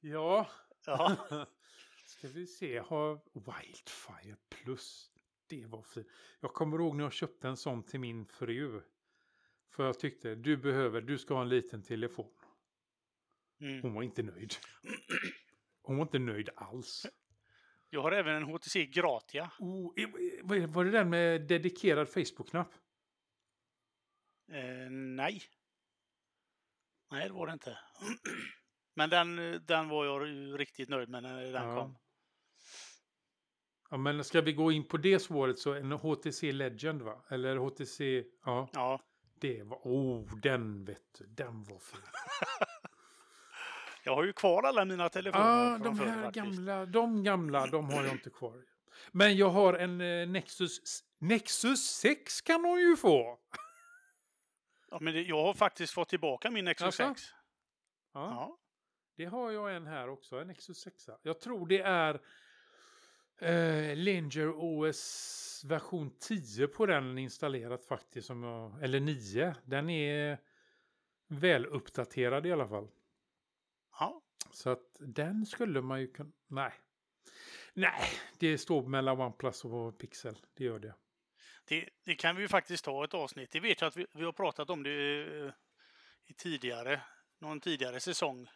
S2: [LAUGHS] ja.
S1: Ja, [LAUGHS]
S2: Ska vi se, har Wildfire Plus. Det var fint. Jag kommer ihåg när jag köpte en sån till min fru. För jag tyckte, du behöver, du ska ha en liten telefon.
S1: mm.
S2: Hon var inte nöjd. Hon var inte nöjd alls.
S1: Jag har även en HTC Gratia.
S2: Oh, var det den med dedikerad Facebook-knapp?
S1: Eh, nej. Nej, det var det inte. [CLEARS THROAT] Men den, den var jag riktigt nöjd med när den
S2: Ja.
S1: kom.
S2: Ja, men ska vi gå in på det spåret så en HTC Legend va? Eller HTC, ja.
S1: Ja,
S2: Det var, oh den vet du, den var fin. [LAUGHS]
S1: jag har ju kvar alla mina telefoner
S2: Ja,
S1: från
S2: de
S1: förr
S2: här
S1: faktiskt.
S2: gamla, de gamla, de har jag inte kvar. Men jag har en eh, Nexus, Nexus 6 kan hon ju få.
S1: Ja, men det, jag har faktiskt fått tillbaka min Nexus
S2: Alltså?
S1: 6.
S2: Ja,
S1: Ja.
S2: Det har jag en här också, en Nexus 6. Jag tror det är eh, Linger OS version 10 på den installerat faktiskt. Som jag, eller 9. Den är väl uppdaterad i alla fall.
S1: ja.
S2: Så att den skulle man ju kunna... Nej. Nej, det står mellan OnePlus och Pixel. Det gör det.
S1: Det, det kan vi ju faktiskt ta ett avsnitt. Det vet jag att vi, vi har pratat om det eh, i tidigare, någon tidigare säsong.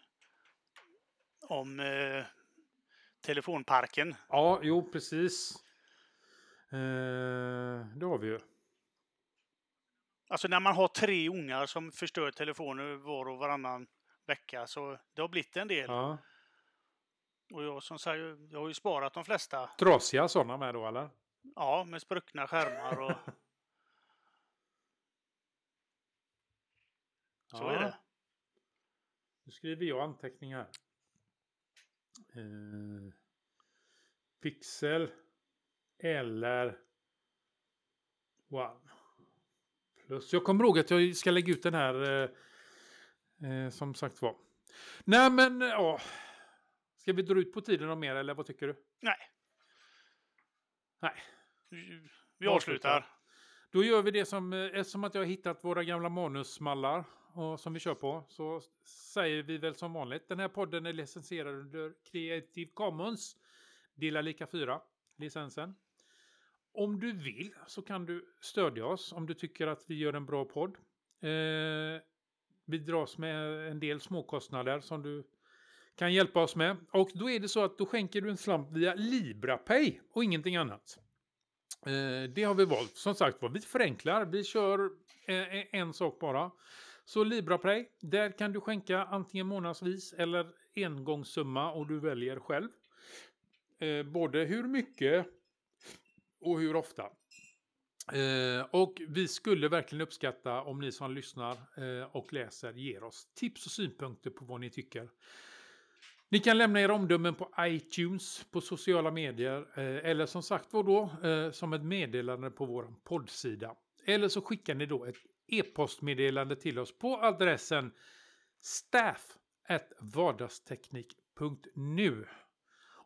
S1: Om eh, telefonparken.
S2: Ja, jo, precis. Eh, det har vi ju.
S1: Alltså när man har tre ungar som förstör telefoner var och varannan vecka så det har blivit en del.
S2: Ja.
S1: Och jag som sagt, jag har ju sparat de flesta.
S2: Trasiga sådana med då, eller?
S1: Ja, med spruckna skärmar och [LAUGHS] så
S2: ja.
S1: är det.
S2: Nu skriver jag anteckningar. Eh, pixel eller One. Plus. Jag kommer ihåg att jag ska lägga ut den här eh, eh, som sagt var. Nej men ja. Ska vi dra ut på tiden om mer eller vad tycker du?
S1: Nej,
S2: Nej.
S1: vi avslutar.
S2: Då gör vi det som, eh, eftersom att jag har hittat våra gamla manusmallar och, som vi kör på, så säger vi väl som vanligt. Den här podden är licensierad under Creative Commons. Dela lika 4, licensen. Om du vill så kan du stödja oss om du tycker att vi gör en bra podd. Eh, vi dras med en del småkostnader som du kan hjälpa oss med. Och då är det så att då skänker du en slant via LibraPay och ingenting annat. Eh, det har vi valt. Som sagt var, vi förenklar. Vi kör eh, eh, en sak bara. Så LibraPlay, där kan du skänka antingen månadsvis eller engångssumma och du väljer själv. Eh, både hur mycket och hur ofta. Eh, och vi skulle verkligen uppskatta om ni som lyssnar eh, och läser ger oss tips och synpunkter på vad ni tycker. Ni kan lämna era omdömen på iTunes, på sociala medier eh, eller som sagt var då eh, som ett meddelande på vår poddsida. Eller så skickar ni då ett e-postmeddelande till oss på adressen staff vardagsteknik.nu.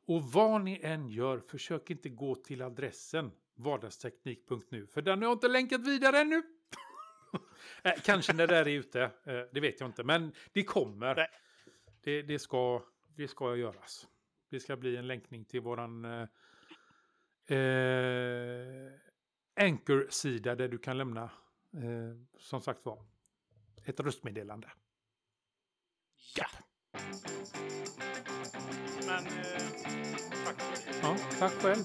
S2: Och vad ni än gör, försök inte gå till adressen vardagsteknik.nu, för den har jag inte länkat vidare ännu. [LAUGHS] Eh, kanske när det där är ute, det vet jag inte, men det kommer. Det, det, ska, det ska göras. Det ska bli en länkning till våran eh, eh Anchor-sida där du kan lämna, eh, som sagt var, ett röstmeddelande.
S1: Ja. Men, eh, tack.
S2: Ja, tack själv.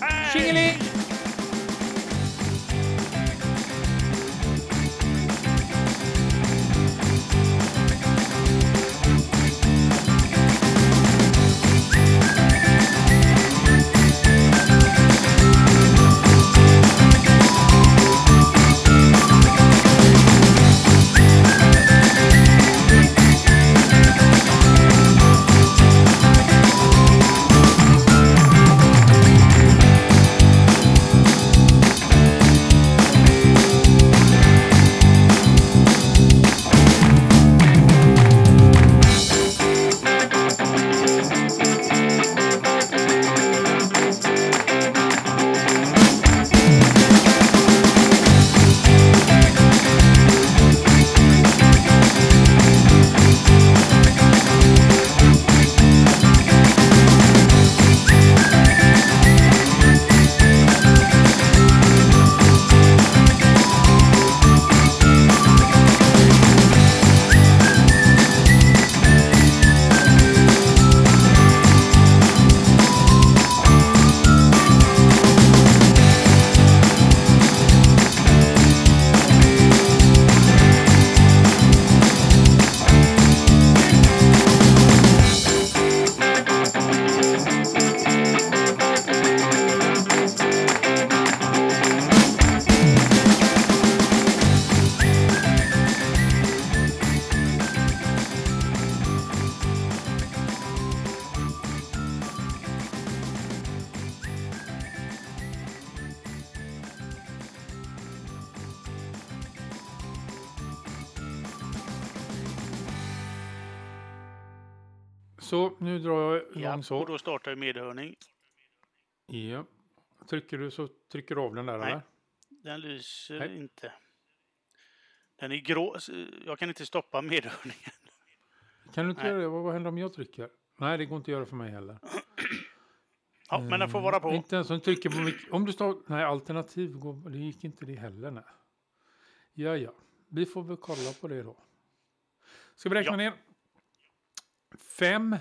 S1: Hej!
S2: Tjingeling! Så.
S1: och då startar medhörning.
S2: Ja. Trycker du så trycker du av den där
S1: Nej.
S2: eller?
S1: Den lyser
S2: Nej.
S1: inte. Den är grå. Jag kan inte stoppa medhörningen.
S2: Kan du inte
S1: Nej.
S2: göra det? Vad, händer om jag trycker? Nej, det går inte att göra för mig heller. [CLEARS THROAT]
S1: Ja, men den får vara på.
S2: Inte ens om du trycker på mik- Om du står... Nej, alternativ går... Det gick inte det heller, nej. Ja, ja. Vi får väl kolla på det då. Ska vi räkna
S1: Ja.
S2: ner? Fem,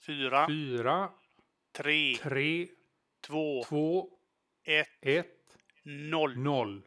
S1: Fyra,
S2: fyra,
S1: tre,
S2: tre,
S1: två,
S2: två,
S1: ett,
S2: ett,
S1: noll.
S2: noll.